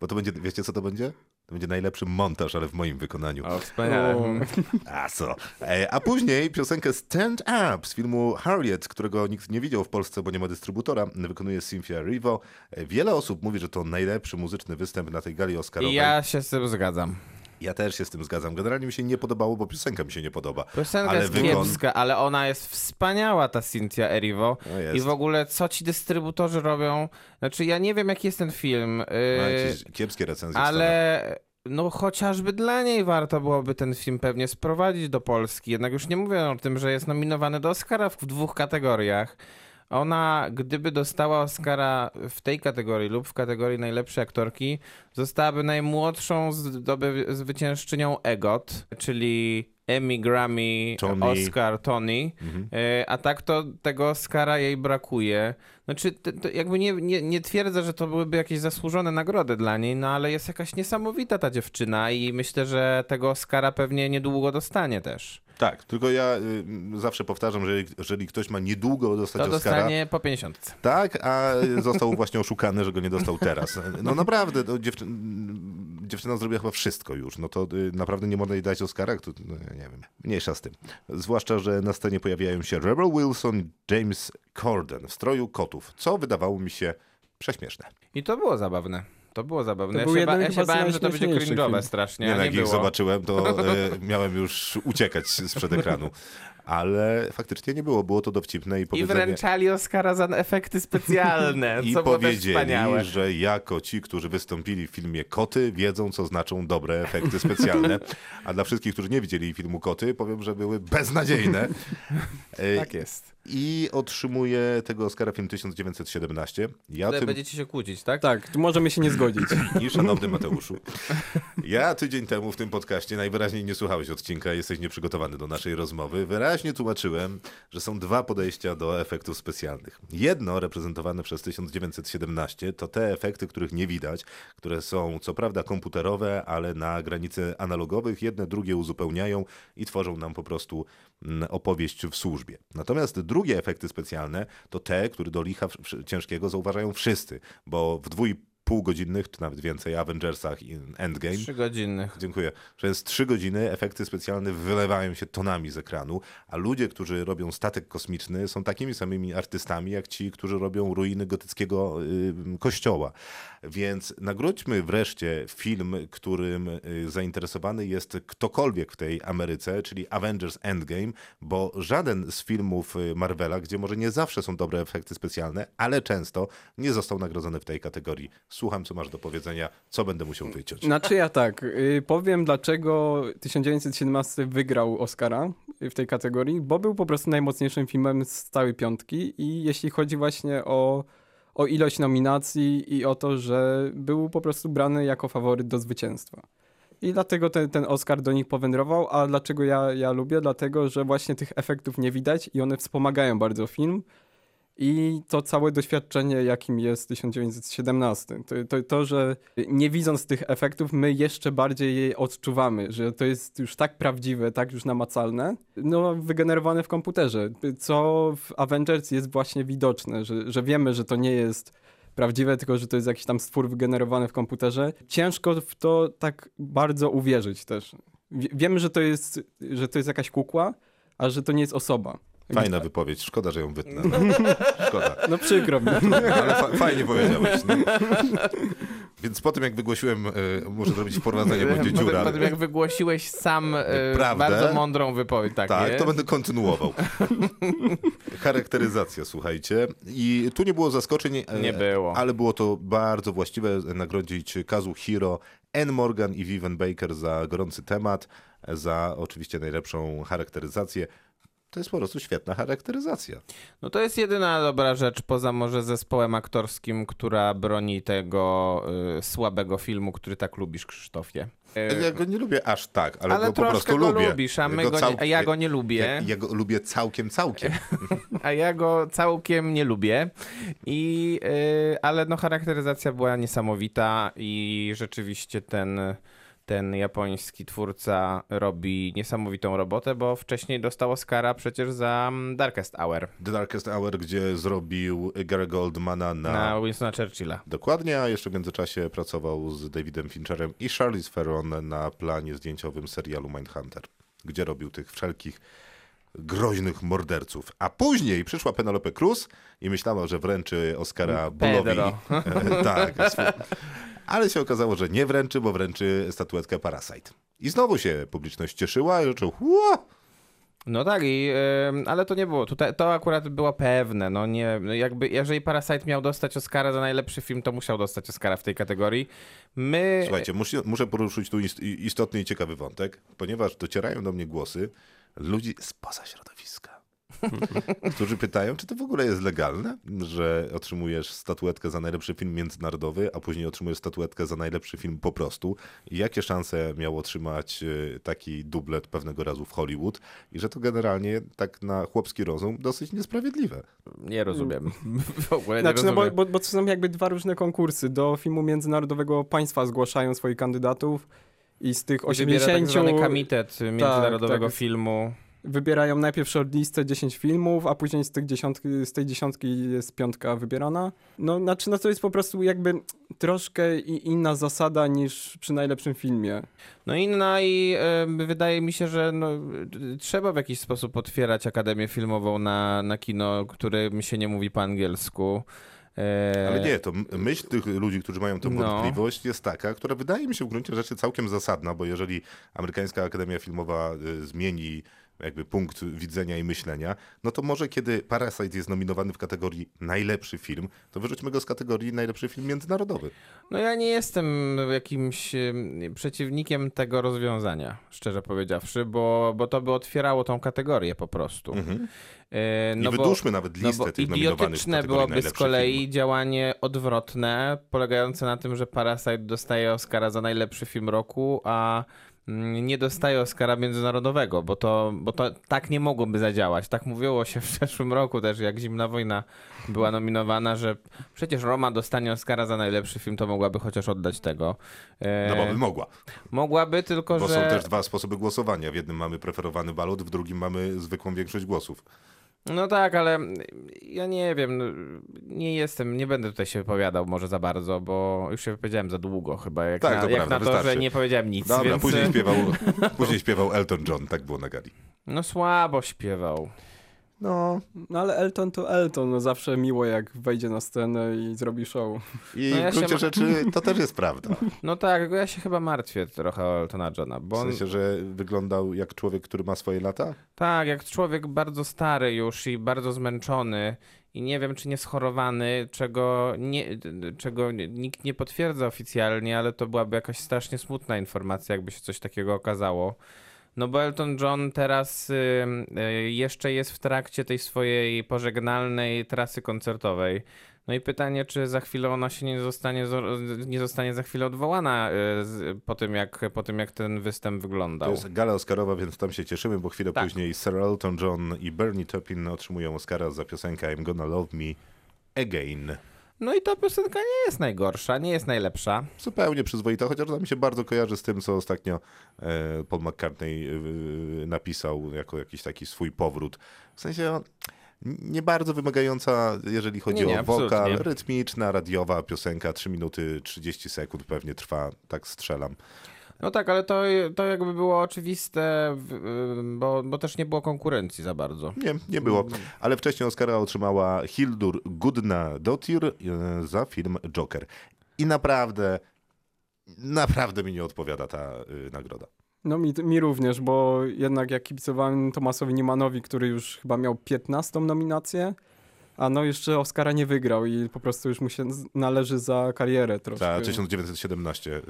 Bo to będzie, wiecie co to będzie? To będzie najlepszy montaż, ale w moim wykonaniu. O, wspaniale. A co? E, A później piosenkę Stand Up z filmu Harriet, którego nikt nie widział w Polsce, bo nie ma dystrybutora, wykonuje Cynthia Erivo. E, Wiele osób mówi, że to najlepszy muzyczny występ na tej gali Oscarowej. I ja się z tym zgadzam. Ja też się z tym zgadzam. Generalnie mi się nie podobało, bo piosenka mi się nie podoba. Piosenka Ale jest wygląd- kiepska, ale ona jest wspaniała, ta Cynthia Erivo. No. I w ogóle, co ci dystrybutorzy robią? Znaczy, ja nie wiem, jaki jest ten film, Ma yy, kiepskie recenzje. ale no chociażby dla niej warto byłoby ten film pewnie sprowadzić do Polski. Jednak już nie mówię o tym, że jest nominowany do Oscara w dwóch kategoriach. Ona, gdyby dostała Oscara w tej kategorii lub w kategorii najlepszej aktorki, zostałaby najmłodszą zdoby, zwyciężczynią EGOT, czyli Emmy, Grammy, Tony. Oscar, Tony. Mhm. E, A tak to tego Oscara jej brakuje. Znaczy, to, to jakby nie, nie, nie twierdzę, że to byłyby jakieś zasłużone nagrody dla niej, no ale jest jakaś niesamowita ta dziewczyna i myślę, że tego Oscara pewnie niedługo dostanie też. Tak, tylko ja y, zawsze powtarzam, że jeżeli, ktoś ma niedługo dostać To Oscara, dostanie po 50. Tak, a został właśnie oszukany, że go nie dostał teraz. No naprawdę, to dziewczy... dziewczyna zrobiła chyba wszystko już. No to y, naprawdę nie można jej dać Oscara? To, no, nie wiem, mniejsza z tym. Zwłaszcza, że na scenie pojawiają się Rebel Wilson i James Corden w stroju kotów, co wydawało mi się prześmieszne. I to było zabawne. To było zabawne. To ja był się, ja się bałem, że to będzie cringe'owe film. strasznie, Nie, no, nie jak ich było. zobaczyłem, to y, miałem już uciekać sprzed ekranu. Ale faktycznie nie było. Było to dowcipne i I powiedzenie... wręczali Oscara za efekty specjalne, I co powiedzieli, że jako ci, którzy wystąpili w filmie Koty, wiedzą, co znaczą dobre efekty specjalne. A dla wszystkich, którzy nie widzieli filmu Koty, powiem, że były beznadziejne. Tak jest. I otrzymuje tego Oscara film 1917. Ja Ale tym będziecie się kłócić, tak? Tak, możemy się nie zgodzić. I szanowny Mateuszu, ja tydzień temu w tym podcaście najwyraźniej nie słuchałeś odcinka, jesteś nieprzygotowany do naszej rozmowy. Wyraźnie tłumaczyłem, że są dwa podejścia do efektów specjalnych. Jedno, reprezentowane przez 1917, to te efekty, których nie widać, które są co prawda komputerowe, ale na granicy analogowych. Jedne drugie uzupełniają i tworzą nam po prostu mm, opowieść w służbie. Natomiast drugie efekty specjalne to te, które do licha ciężkiego zauważają wszyscy, bo w dwu i półgodzinnych, czy nawet więcej, Avengersach i Endgame. Trzy godziny. Dziękuję. Przez trzy godziny efekty specjalne wylewają się tonami z ekranu, a ludzie, którzy robią statek kosmiczny, są takimi samymi artystami, jak ci, którzy robią ruiny gotyckiego y, kościoła. Więc nagrodźmy wreszcie film, którym y, zainteresowany jest ktokolwiek w tej Ameryce, czyli Avengers Endgame, bo żaden z filmów y, Marvela, gdzie może nie zawsze są dobre efekty specjalne, ale często nie został nagrodzony w tej kategorii. Słucham, co masz do powiedzenia, co będę musiał wyciąć. Znaczy ja tak, y, powiem dlaczego 1917 wygrał Oscara w tej kategorii, bo był po prostu najmocniejszym filmem z całej piątki i jeśli chodzi właśnie o, o ilość nominacji i o to, że był po prostu brany jako faworyt do zwycięstwa. I dlatego ten, ten Oscar do nich powędrował, a dlaczego ja, ja lubię? Dlatego, że właśnie tych efektów nie widać i one wspomagają bardzo film. I to całe doświadczenie, jakim jest 1917. To, to, to, że nie widząc tych efektów, my jeszcze bardziej je odczuwamy, że to jest już tak prawdziwe, tak już namacalne, no wygenerowane w komputerze. Co w Avengers jest właśnie widoczne, że, że wiemy, że to nie jest prawdziwe, tylko że to jest jakiś tam stwór wygenerowany w komputerze. Ciężko w to tak bardzo uwierzyć też. Wie- Wiemy, że to jest, że to jest jakaś kukła, a że to nie jest osoba. Fajna wypowiedź, szkoda, że ją wytnę. Szkoda. No przykro mi. Ale fa fajnie powiedziałeś. No. Więc po tym, jak wygłosiłem, e, muszę zrobić wprowadzenie, będzie dziura. potem jak wygłosiłeś sam Prawdę? bardzo mądrą wypowiedź, tak, Tak, to będę kontynuował. Charakteryzacja, słuchajcie. I tu nie było zaskoczeń, Nie było. ale było to bardzo właściwe nagrodzić Kazu Hiro, Anne Morgan i Vivian Baker za gorący temat, za oczywiście najlepszą charakteryzację. To jest po prostu świetna charakteryzacja. No to jest jedyna dobra rzecz, poza może zespołem aktorskim, która broni tego y, słabego filmu, który tak lubisz, Krzysztofie. E, Ja go nie lubię aż tak, ale, ale go po prostu go lubię. lubisz, a, my go go nie, a ja go nie lubię. Ja, ja go lubię całkiem, całkiem. a ja go całkiem nie lubię. I, y, ale no charakteryzacja była niesamowita i rzeczywiście ten, ten japoński twórca robi niesamowitą robotę, bo wcześniej dostał Oscara przecież za mm, Darkest Hour The Darkest Hour, gdzie zrobił Gary Goldmana na... na Winstona Churchilla. Dokładnie, a jeszcze w międzyczasie pracował z Davidem Fincherem i Charlize Theron na planie zdjęciowym serialu Mindhunter, gdzie robił tych wszelkich groźnych morderców. A później przyszła Penelope Cruz i myślała, że wręczy Oscara Bullowi. Pedro. E, tak. Ale się okazało, że nie wręczy, bo wręczy statuetkę Parasite. I znowu się publiczność cieszyła i zaczął Ło! No tak, i, ale to nie było. Tutaj, to akurat było pewne. No nie, jakby, jeżeli Parasite miał dostać Oscara za najlepszy film, to musiał dostać Oscara w tej kategorii. My. Słuchajcie, muszę, muszę poruszyć tu ist- istotny i ciekawy wątek, ponieważ docierają do mnie głosy ludzi spoza środowiska, którzy pytają, czy to w ogóle jest legalne, że otrzymujesz statuetkę za najlepszy film międzynarodowy, a później otrzymujesz statuetkę za najlepszy film po prostu. I jakie szanse miał otrzymać e, taki dublet pewnego razu w Hollywood i że to generalnie tak na chłopski rozum dosyć niesprawiedliwe. Nie rozumiem. W ogóle Znaczy, nie no bo, rozumiem. bo, bo to są jakby dwa różne konkursy. Do filmu międzynarodowego państwa zgłaszają swoich kandydatów i z tych Wybiera 80 tak zwany komitet międzynarodowego tak. filmu. Wybierają najpierw shortlistę 10 filmów, a później z, tych dziesiątki, z tej dziesiątki jest piątka wybierana. No, znaczy, no to jest po prostu jakby troszkę inna zasada niż przy najlepszym filmie. No inna i y, wydaje mi się, że no, trzeba w jakiś sposób otwierać Akademię Filmową na, na kino, którym się nie mówi po angielsku. E, Ale nie, to myśl tych ludzi, którzy mają tę No. wątpliwość jest taka, która wydaje mi się w gruncie rzeczy całkiem zasadna, bo jeżeli amerykańska Akademia Filmowa y, zmieni jakby punkt widzenia i myślenia, no to może kiedy Parasite jest nominowany w kategorii najlepszy film, to wyrzućmy go z kategorii najlepszy film międzynarodowy. No ja nie jestem jakimś em, przeciwnikiem tego rozwiązania, szczerze powiedziawszy, bo, bo to by otwierało tą kategorię po prostu. E, I wydłużmy nawet listę no bo tych nominowanych w byłoby z kolei film. działanie odwrotne, polegające na tym, że Parasite dostaje Oscara za najlepszy film roku, a nie dostaje Oscara międzynarodowego, bo to, bo to tak nie mogłoby zadziałać. Tak mówiło się w zeszłym roku też, jak Zimna Wojna była nominowana, że przecież Roma dostanie Oscara za najlepszy film, to mogłaby chociaż oddać tego. E, No bo by mogła, Mogłaby, tylko bo że... są też dwa sposoby głosowania. W jednym mamy preferowany balot, w drugim mamy zwykłą większość głosów. No tak, ale ja nie wiem, no, nie jestem, nie będę tutaj się wypowiadał może za bardzo, bo już się wypowiedziałem za długo chyba, jak Tak, na, to jak prawda, na to, że wystarczy. nie powiedziałem nic, Dobra, więc... później, śpiewał, później śpiewał Elton John, tak było na gali. No słabo śpiewał. No No ale Elton to Elton, no zawsze miło jak wejdzie na scenę i zrobi show. i No ja w gruncie się rzeczy to też jest prawda. No tak, ja się chyba martwię trochę o Eltona Johna, bo W on, sensie, że wyglądał jak człowiek, który ma swoje lata? tak, jak człowiek bardzo stary już i bardzo zmęczony i nie wiem, czy nie schorowany, czego, nie, czego nikt nie potwierdza oficjalnie, ale to byłaby jakaś strasznie smutna informacja, jakby się coś takiego okazało. No bo Elton John teraz y, jeszcze jest w trakcie tej swojej pożegnalnej trasy koncertowej. No i pytanie, czy za chwilę ona się nie zostanie, zo- nie zostanie za chwilę odwołana y, po, tym jak, po tym, jak ten występ To wyglądał. jest gala Oscarowa, więc tam się cieszymy, bo chwilę Tak. później Sir Elton John i Bernie Taupin otrzymują Oscara za piosenkę I'm Gonna Love Me Again. No i ta piosenka nie jest najgorsza, nie jest najlepsza. Zupełnie przyzwoita, chociaż ona mi się bardzo kojarzy z tym, co ostatnio e, Paul McCartney e, napisał jako jakiś taki swój powrót. W sensie on, nie bardzo wymagająca, jeżeli chodzi Nie, nie, o wokal, rytmiczna, radiowa piosenka, 3 minuty 30 sekund pewnie trwa, tak strzelam. No tak, ale to, to jakby było oczywiste, y, bo, bo też nie było konkurencji za bardzo. Nie, nie było. Ale wcześniej Oscara otrzymała Hildur Gudnadottir e, za film Joker. I naprawdę, naprawdę mi nie odpowiada ta y, nagroda. No mi, mi również, bo jednak jak kibicowałem Tomasowi Niemanowi, który już chyba miał 15 nominację, a no jeszcze Oscara nie wygrał i po prostu już mu się należy za karierę troszkę. Za 1917. y,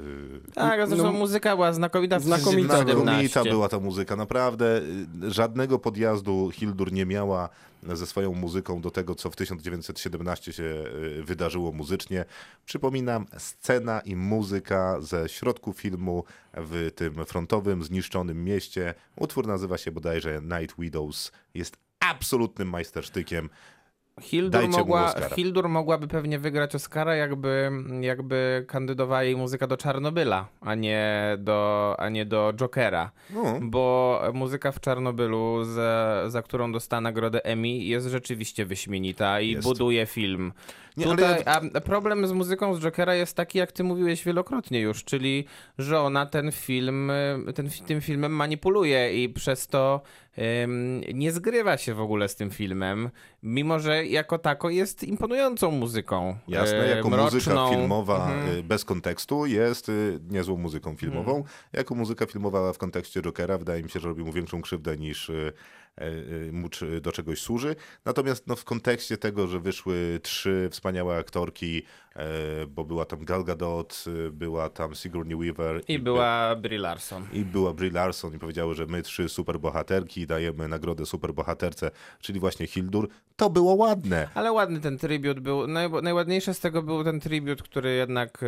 Tak, a zresztą No, muzyka była znakomita w znakomita 1917. Znakomita była ta muzyka, naprawdę. y, Żadnego podjazdu Hildur nie miała ze swoją muzyką do tego, co w 1917 się y, wydarzyło muzycznie. Przypominam, scena i muzyka ze środku filmu w tym frontowym, zniszczonym mieście. Utwór nazywa się bodajże Night Widows. Jest absolutnym majstersztykiem. Hildur, Dajcie mogła. Hildur mogłaby pewnie wygrać Oscara, jakby, jakby kandydowała jej muzyka do Czarnobyla, a nie do, a nie do Jokera. No, Bo muzyka w Czarnobylu, za, za którą dostała nagrodę Emmy, jest rzeczywiście wyśmienita i Jest. buduje film. Nie, Tutaj, ja- A problem z muzyką z Jokera jest taki, jak ty mówiłeś wielokrotnie już, czyli że ona ten film, ten, tym filmem manipuluje i przez to nie zgrywa się w ogóle z tym filmem, mimo że jako tako jest imponującą muzyką. Jasne, y, jako muzyka mroczną. filmowa Mhm. y, bez kontekstu jest y, niezłą muzyką filmową. Mhm. Jako muzyka filmowa w kontekście Jokera wydaje mi się, że robi mu większą krzywdę niż mu czy- do czegoś służy. Natomiast no, w kontekście tego, że wyszły trzy wspaniałe aktorki, y, bo była tam Gal Gadot, była tam Sigourney Weaver I była Brie Larson. i była Brie Larson i powiedziały, że my trzy superbohaterki dajemy nagrodę superbohaterce, czyli właśnie Hildur. To było ładne. Ale ładny ten tribut był. Naj, najładniejsze z tego był ten tribut, który jednak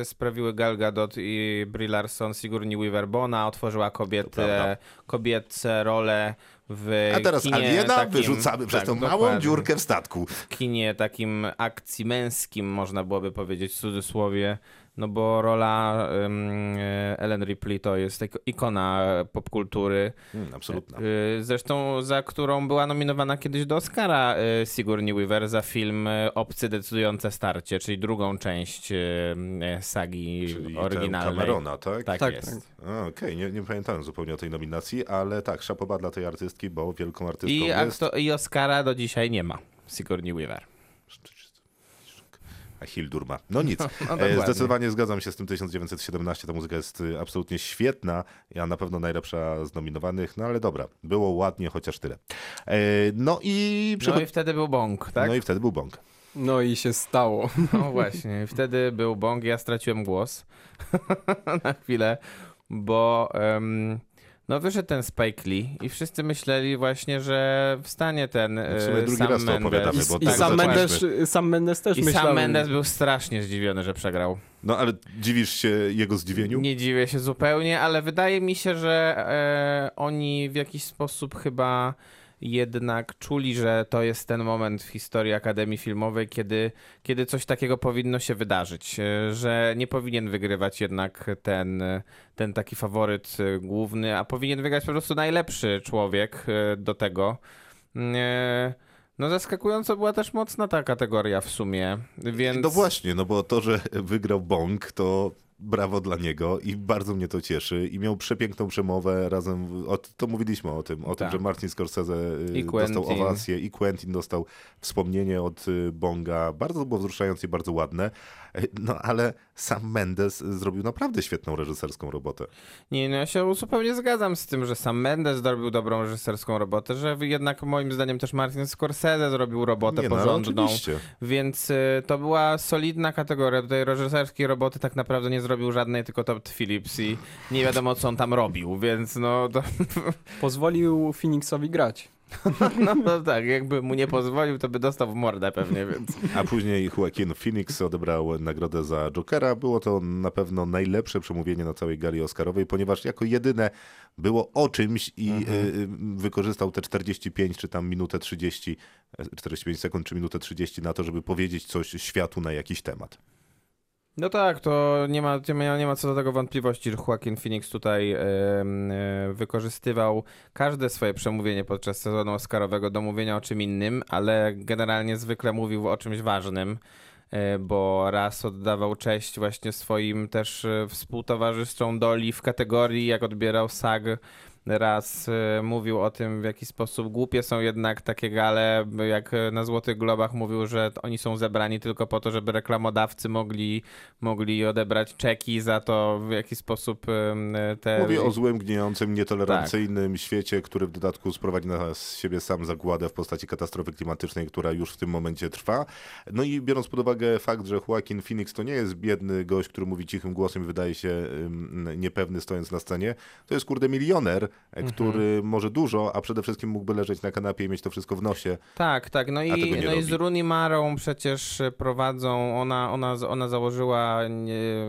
e, sprawiły Gal Gadot i Brie Larson, Sigourney Weaver, bo ona otworzyła kobiety, prawda. kobiece role w A teraz kinie aliena takim, wyrzucamy przez tak, tą małą dokładnie. dziurkę w statku. kinie takim akcji męskim, można byłoby powiedzieć w cudzysłowie, no bo rola e, Ellen Ripley to jest ik- ikona popkultury, Mm, absolutna. Y, Zresztą za którą była nominowana kiedyś do Oscara Sigourney Weaver za film Obcy decydujące starcie, czyli drugą część sagi Czyli oryginalnej. Camerona, tak? Tak, Tak, jest. A, Okej, nie, nie pamiętałem zupełnie o tej nominacji, ale tak, szapoba dla tej artystki, bo wielką artystką I, jest. akto- I Oscara do dzisiaj nie ma Sigourney Weaver. A Hildur ma. No nic. No, E, dokładnie. Zdecydowanie zgadzam się z tym 1917. Ta muzyka jest y, absolutnie świetna. Ja na pewno najlepsza z nominowanych, no ale dobra. Było ładnie, chociaż tyle. E, No i, No przechod- i wtedy był bong, tak? no i wtedy był bąk. No i się stało. No właśnie, wtedy był bong, ja straciłem głos na chwilę, bo em, no wyszedł ten Spike Lee i wszyscy myśleli właśnie, że wstanie ten W sumie e, drugi Sam raz to Mendes. opowiadamy, bo I tak sam. Mendes, sam Mendes też I myślał. sam Mendes był strasznie zdziwiony, że przegrał. No ale dziwisz się jego zdziwieniu? Nie dziwię się zupełnie, ale wydaje mi się, że e, oni w jakiś sposób chyba jednak czuli, że to jest ten moment w historii Akademii Filmowej, kiedy, kiedy coś takiego powinno się wydarzyć, e, że nie powinien wygrywać jednak ten, ten taki faworyt e, główny, a powinien wygrać po prostu najlepszy człowiek e, do tego. No zaskakująco była też mocna ta kategoria w sumie, więc... No właśnie, no bo to, że wygrał Bong, to brawo dla niego i bardzo mnie to cieszy. I miał przepiękną przemowę razem, o, to mówiliśmy o tym, o tym, Tak. że Martin Scorsese y, I dostał Quentin. owację i Quentin dostał wspomnienie od y, Bonga. Bardzo było wzruszające i bardzo ładne. No ale sam Mendes zrobił naprawdę świetną reżyserską robotę. Nie, no ja się zupełnie zgadzam z tym, że sam Mendes zrobił dobrą reżyserską robotę, że jednak moim zdaniem też Martin Scorsese zrobił robotę Nie, no, porządną, oczywiście. więc y, to była solidna kategoria. Tutaj reżyserskiej roboty tak naprawdę nie zrobił żadnej, tylko Todd Phillips i nie wiadomo co on tam robił, więc no to, Pozwolił Phoenixowi grać. no, no tak, jakby mu nie pozwolił, to by dostał w mordę pewnie, więc... A później Joaquin Phoenix odebrał nagrodę za Jokera. Było to na pewno najlepsze przemówienie na całej gali Oscarowej, ponieważ jako jedyne było o czymś i Mhm. y, y, wykorzystał te 45 czy tam minutę 30, e, 45 sekund czy minutę 30 na to, żeby powiedzieć coś światu na jakiś temat. No tak, to nie ma, nie ma, co do tego wątpliwości, że Joaquin Phoenix tutaj em, e, wykorzystywał każde swoje przemówienie podczas sezonu Oscarowego do mówienia o czym innym, ale generalnie zwykle mówił o czymś ważnym, e, bo raz oddawał cześć właśnie swoim też e, współtowarzyszom Doli w kategorii, jak odbierał SAG, raz e, mówił o tym, w jaki sposób głupie są jednak takie gale, jak na Złotych Globach mówił, że oni są zebrani tylko po to, żeby reklamodawcy mogli, mogli odebrać czeki za to, w jaki sposób em, te... Mówi o złym, gnijącym, nietolerancyjnym Tak. świecie, który w dodatku sprowadzi na siebie sam zagładę w postaci katastrofy klimatycznej, która już w tym momencie trwa. No i biorąc pod uwagę fakt, że Joaquin Phoenix to nie jest biedny gość, który mówi cichym głosem i wydaje się niepewny stojąc na scenie, to jest kurde milioner, Mhm. który może dużo, a przede wszystkim mógłby leżeć na kanapie i mieć to wszystko w nosie. Tak, tak. No i, no i z. Rooney Marą przecież prowadzą, ona, ona, ona założyła e,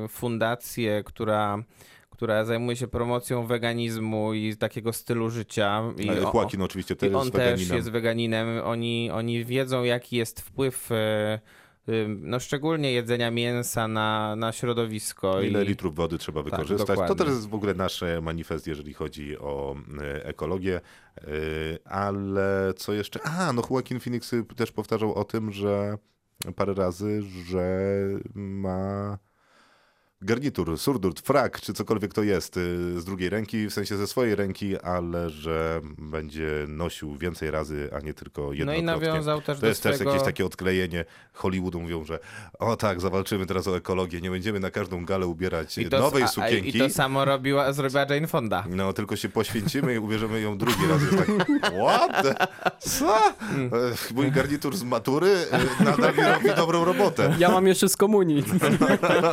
fundację, która, która zajmuje się promocją weganizmu i takiego stylu życia. I E, o- Joaquin oczywiście też I on jest też jest weganinem. Oni, oni wiedzą, jaki jest wpływ, e, no szczególnie jedzenia mięsa na, na środowisko. Ile I, litrów wody trzeba wykorzystać. to dokładnie. też jest w ogóle nasz manifest, jeżeli chodzi o e, ekologię. E, Ale co jeszcze? A, no Joaquin Phoenix y, też powtarzał o tym, że parę razy, że ma garnitur, surdut, frak, czy cokolwiek to jest y, z drugiej ręki, w sensie ze swojej ręki, ale że będzie nosił więcej razy, a nie tylko no jednokrotnie. i nawiązał też To do jest też swego... jakieś takie odklejenie Hollywoodu. Mówią, że o tak, zawalczymy teraz o ekologię, nie będziemy na każdą galę ubierać I to, nowej sukienki. I to samo robiła, zrobiła Jane Fonda. No, tylko się poświęcimy i ubierzemy ją drugi raz. Jest tak, what? Co? Mm. Mój garnitur z matury e, nadal mi robi dobrą robotę. Ja mam jeszcze z komunii.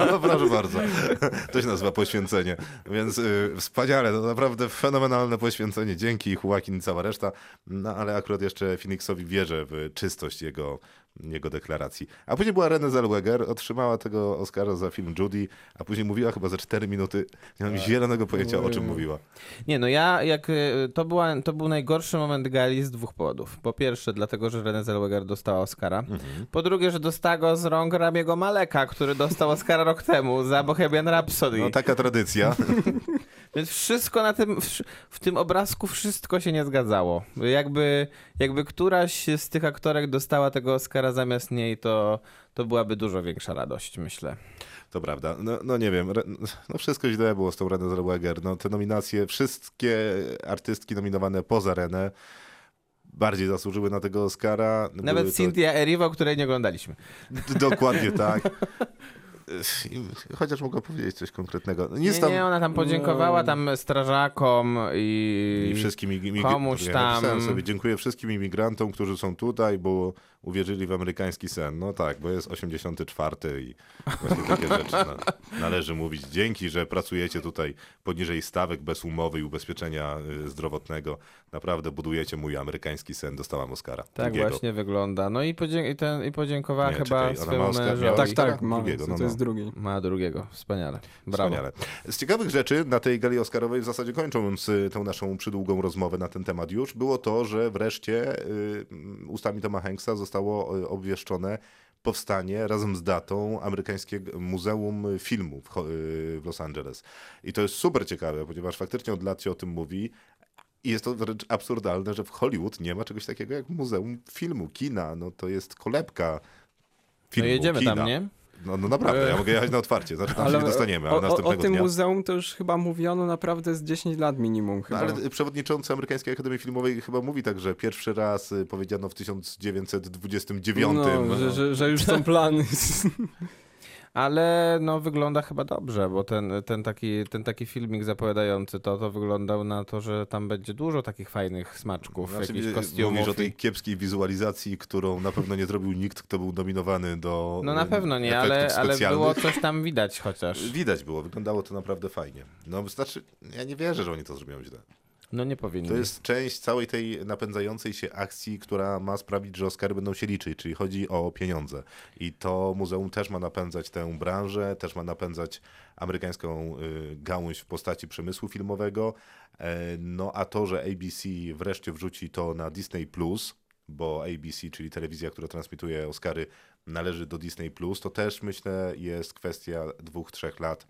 No, proszę bardzo. To się nazywa poświęcenie. Więc y, wspaniale, to naprawdę fenomenalne poświęcenie. Dzięki Joaquin i cała reszta. No ale akurat jeszcze Phoenixowi wierzę w czystość jego, jego deklaracji. A później była Renée Zellweger, otrzymała tego Oscara za film Judy, a później mówiła chyba za 4 minuty. Nie mam zielonego pojęcia o czym mówiła. Nie, no ja, jak y, to, była, to był najgorszy moment gali z dwóch powodów. Po pierwsze, dlatego, że Renée Zellweger dostała Oscara. Po drugie, że dostała go z rąk Ramiego Maleka, który dostał Oscara rok temu za Bohemian Rhapsody. No taka tradycja. Więc wszystko na tym, w, w tym obrazku wszystko się nie zgadzało. Jakby, jakby któraś z tych aktorek dostała tego Oscara zamiast niej, to, to byłaby dużo większa radość, myślę. To prawda. No, no nie wiem, no wszystko źle było z tą René Zellweger. No te nominacje, wszystkie artystki nominowane poza Renę bardziej zasłużyły na tego Oscara. Były Nawet to- Cynthia Erivo, której nie oglądaliśmy. Dokładnie tak. Chociaż mogła powiedzieć coś konkretnego. No Nic Nie, tam... nie, ona tam podziękowała tam strażakom i... I wszystkim imig- komuś ja tam- napisałem Sobie, dziękuję wszystkim imigrantom, którzy są tutaj, bo uwierzyli w amerykański sen. No tak, bo jest 84 i właśnie takie rzeczy na, należy mówić. Dzięki, że pracujecie tutaj poniżej stawek bez umowy i ubezpieczenia y, zdrowotnego. Naprawdę budujecie mój amerykański sen. Dostałam Oscara. Tak drugiego. właśnie wygląda. No i, podzie- i, ten, i podziękowała Nie, chyba czekaj, swojemu mężowi. Tak, tak, ma, Drugiego, to, no, to jest no. drugi. Ma drugiego. Wspaniale. Brawo. Wspaniale. Z ciekawych rzeczy na tej gali Oscarowej, w zasadzie kończąc y, tą naszą przydługą rozmowę na ten temat już, było to, że wreszcie y, ustami Toma Hanksa zostało y, obwieszczone powstanie razem z datą amerykańskiego Muzeum Filmu w, y, w Los Angeles. I to jest super ciekawe, ponieważ faktycznie od lat się o tym mówi. I jest to wręcz absurdalne, że w Hollywood nie ma czegoś takiego jak Muzeum Filmu, kina. No to jest kolebka No filmu, jedziemy kina. tam, nie? No, no naprawdę, ja mogę jechać na otwarcie, znaczy tam się nie dostaniemy, ale o, o, o następnego tym dnia... muzeum to już chyba mówiono naprawdę z 10 lat minimum No, ale przewodniczący Amerykańskiej Akademii Filmowej chyba mówi tak, że pierwszy raz y, powiedziano w 1929. no, że, że, że już są plany. Ale no wygląda chyba dobrze, bo ten, ten, taki, ten taki filmik zapowiadający to, to wyglądał na to, że tam będzie dużo takich fajnych smaczków, Znaczy, jakichś y, kostiumów. Mówisz o tej kiepskiej wizualizacji, którą na pewno nie zrobił nikt, kto był nominowany do No na y, pewno nie, ale, ale było coś tam widać chociaż. Widać było, wyglądało to naprawdę fajnie. No znaczy, ja nie wierzę, że oni to zrobią źle. No nie powinni. To jest część całej tej napędzającej się akcji, która ma sprawić, że Oscary będą się liczyć, czyli chodzi o pieniądze. I to muzeum też ma napędzać tę branżę, też ma napędzać amerykańską y, gałąź w postaci przemysłu filmowego. E, No a to, że ABC wreszcie wrzuci to na Disney Plus, bo ABC, czyli telewizja, która transmituje Oscary, należy do Disney Plus, to też myślę jest kwestia dwóch, trzech lat.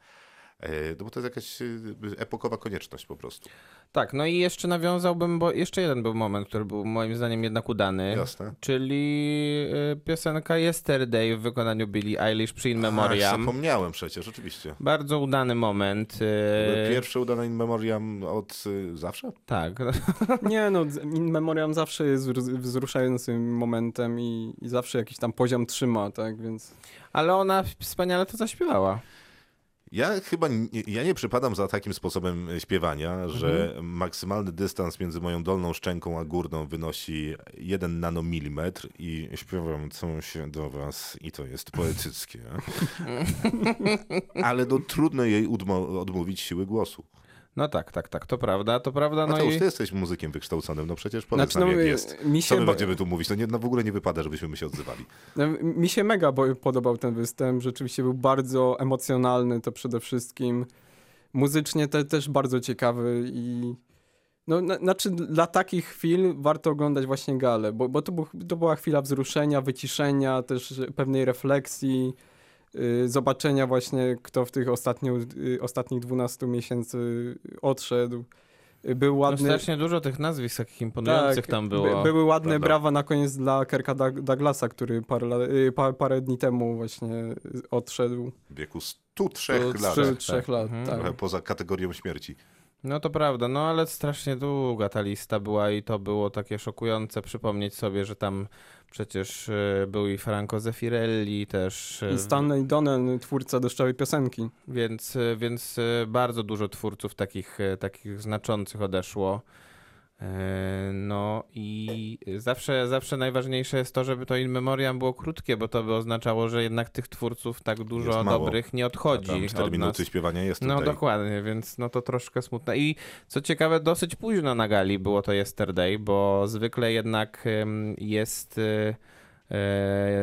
E, No bo to jest jakaś y, epokowa konieczność po prostu. Tak, no i jeszcze nawiązałbym, bo jeszcze jeden był moment, który był moim zdaniem jednak udany. Jasne. Czyli y, piosenka Yesterday w wykonaniu Billie Eilish przy In Ach, Memoriam. zapomniałem przecież, oczywiście. Bardzo udany moment. y, Pierwsze udane in memoriam od y, zawsze? Tak, Nie no, In Memoriam zawsze jest wz- wzruszającym momentem i, i zawsze jakiś tam poziom trzyma, tak, więc... ale ona wspaniale to zaśpiewała. Ja chyba nie, ja nie przypadam za takim sposobem śpiewania, że Mhm. maksymalny dystans między moją dolną szczęką a górną wynosi 1 nanomilimetr i śpiewam coś do was i to jest poetyckie. Ale no trudno jej odmówić siły głosu. No tak, tak, tak, to prawda, to prawda. No Mateusz, i ty jesteś muzykiem wykształconym, no przecież powiedz Znaczy, nam no, jak y, jest. mi Co się my ba- będziemy tu mówić? To nie, no w ogóle nie wypada, żebyśmy my się odzywali. No, Mi się mega podobał ten występ, rzeczywiście był bardzo emocjonalny, to przede wszystkim. Muzycznie te, też bardzo ciekawy i no, na, znaczy dla takich chwil warto oglądać właśnie galę, bo, bo to, był, to była chwila wzruszenia, wyciszenia, też pewnej refleksji, zobaczenia właśnie kto w tych ostatnio, y, ostatnich 12 miesięcy odszedł. Y, Był no ładny... strasznie dużo tych nazwisk takich imponujących tam było. Tak, By, były ładne Prawda. brawa na koniec dla Doug- Douglasa, który parę, lat- y, pa, parę dni temu właśnie y, odszedł. W wieku 103 Do lat. trzy- tak. trzech lat, Mhm. tak. Trochę poza kategorią śmierci. No to prawda, no ale strasznie długa ta lista była i to było takie szokujące przypomnieć sobie, że tam przecież e, był i Franco Zeffirelli też, e, I Stanley Donen, twórca deszczowej piosenki. więc, e, więc bardzo dużo twórców takich, takich znaczących odeszło. E, No i zawsze, zawsze najważniejsze jest to, żeby to in memoriam było krótkie, bo to by oznaczało, że jednak tych twórców tak dużo dobrych nie odchodzi Tam 4 od minuty nas. śpiewania jest No tutaj. dokładnie, więc no to troszkę smutne. I co ciekawe, dosyć późno na gali było to Yesterday, bo zwykle jednak jest e,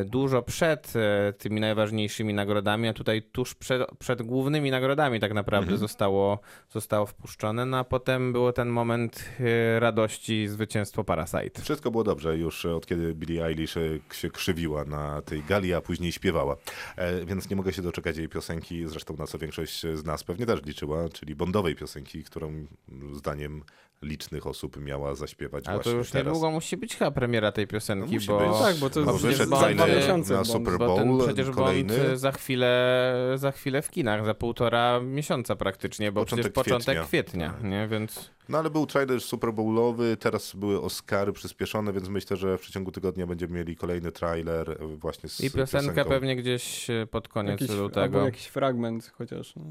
dużo przed e, tymi najważniejszymi nagrodami, a tutaj tuż przed, przed głównymi nagrodami tak naprawdę Mhm. zostało, zostało wpuszczone, no a potem był ten moment e, radości zwycięstwo Parasite. Wszystko było dobrze już od kiedy Billie Eilish e, się krzywiła na tej gali, a później śpiewała. E, więc nie mogę się doczekać jej piosenki, zresztą na co większość z nas pewnie też liczyła, czyli bondowej piosenki, którą zdaniem licznych osób miała zaśpiewać Ale to właśnie już teraz. niedługo musi być chyba premiera tej No piosenki, musi bo... być. No tak, bo to jest przecież wyszedł Bond, na. Super Bo ten, Bowl przecież kolejny. Bond za chwilę, za chwilę w kinach, za półtora miesiąca praktycznie, bo Początek przecież początek kwietnia. kwietnia, Tak. nie? Więc No ale był trailer Super Bowlowy, teraz były Oscary przyspieszone, więc myślę, że w przeciągu tygodnia będziemy mieli kolejny trailer e, właśnie z I piosenkę piosenką. pewnie gdzieś e, pod koniec Jakiś, albo lutego. jakiś fragment chociaż, no,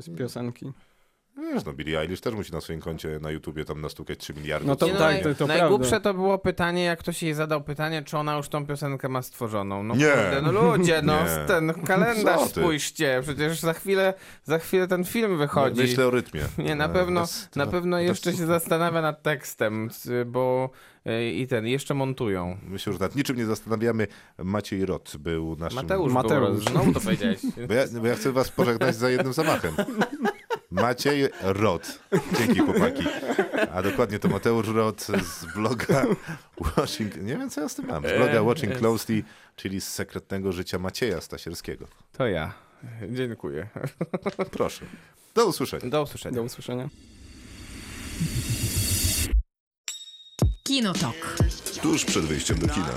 z piosenki. Wiesz, no Billie Eilish też musi na swoim koncie na YouTubie tam nastukać 3 miliardy. No to no, tak, to- to najgłupsze prawda. to było pytanie, jak ktoś jej zadał pytanie, czy ona już tą piosenkę ma stworzoną. No Nie. kurde, no ludzie, no Nie. ten kalendarz spójrzcie, przecież za chwilę, za chwilę ten film wychodzi. Myślę o rytmie. Nie, na E, pewno, na pewno jeszcze się zastanawia nad tekstem, bo e, i ten, jeszcze montują. My się już nad niczym nie zastanawiamy. Maciej Rot był naszym... Mateusz, Mateusz. Mateusz. znowu to powiedziałeś. Bo ja, bo ja chcę was pożegnać za jednym zamachem. Maciej Rot. Dzięki chłopaki. A dokładnie to Mateusz Rot z bloga Watching... Nie wiem, co ja z tym mam. Z bloga E, Watching. Closely, czyli z sekretnego życia Macieja Stasierskiego. To ja. Dziękuję. Proszę. Do usłyszenia. Do usłyszenia. Do usłyszenia. Kinotok. Tuż przed wyjściem do kina.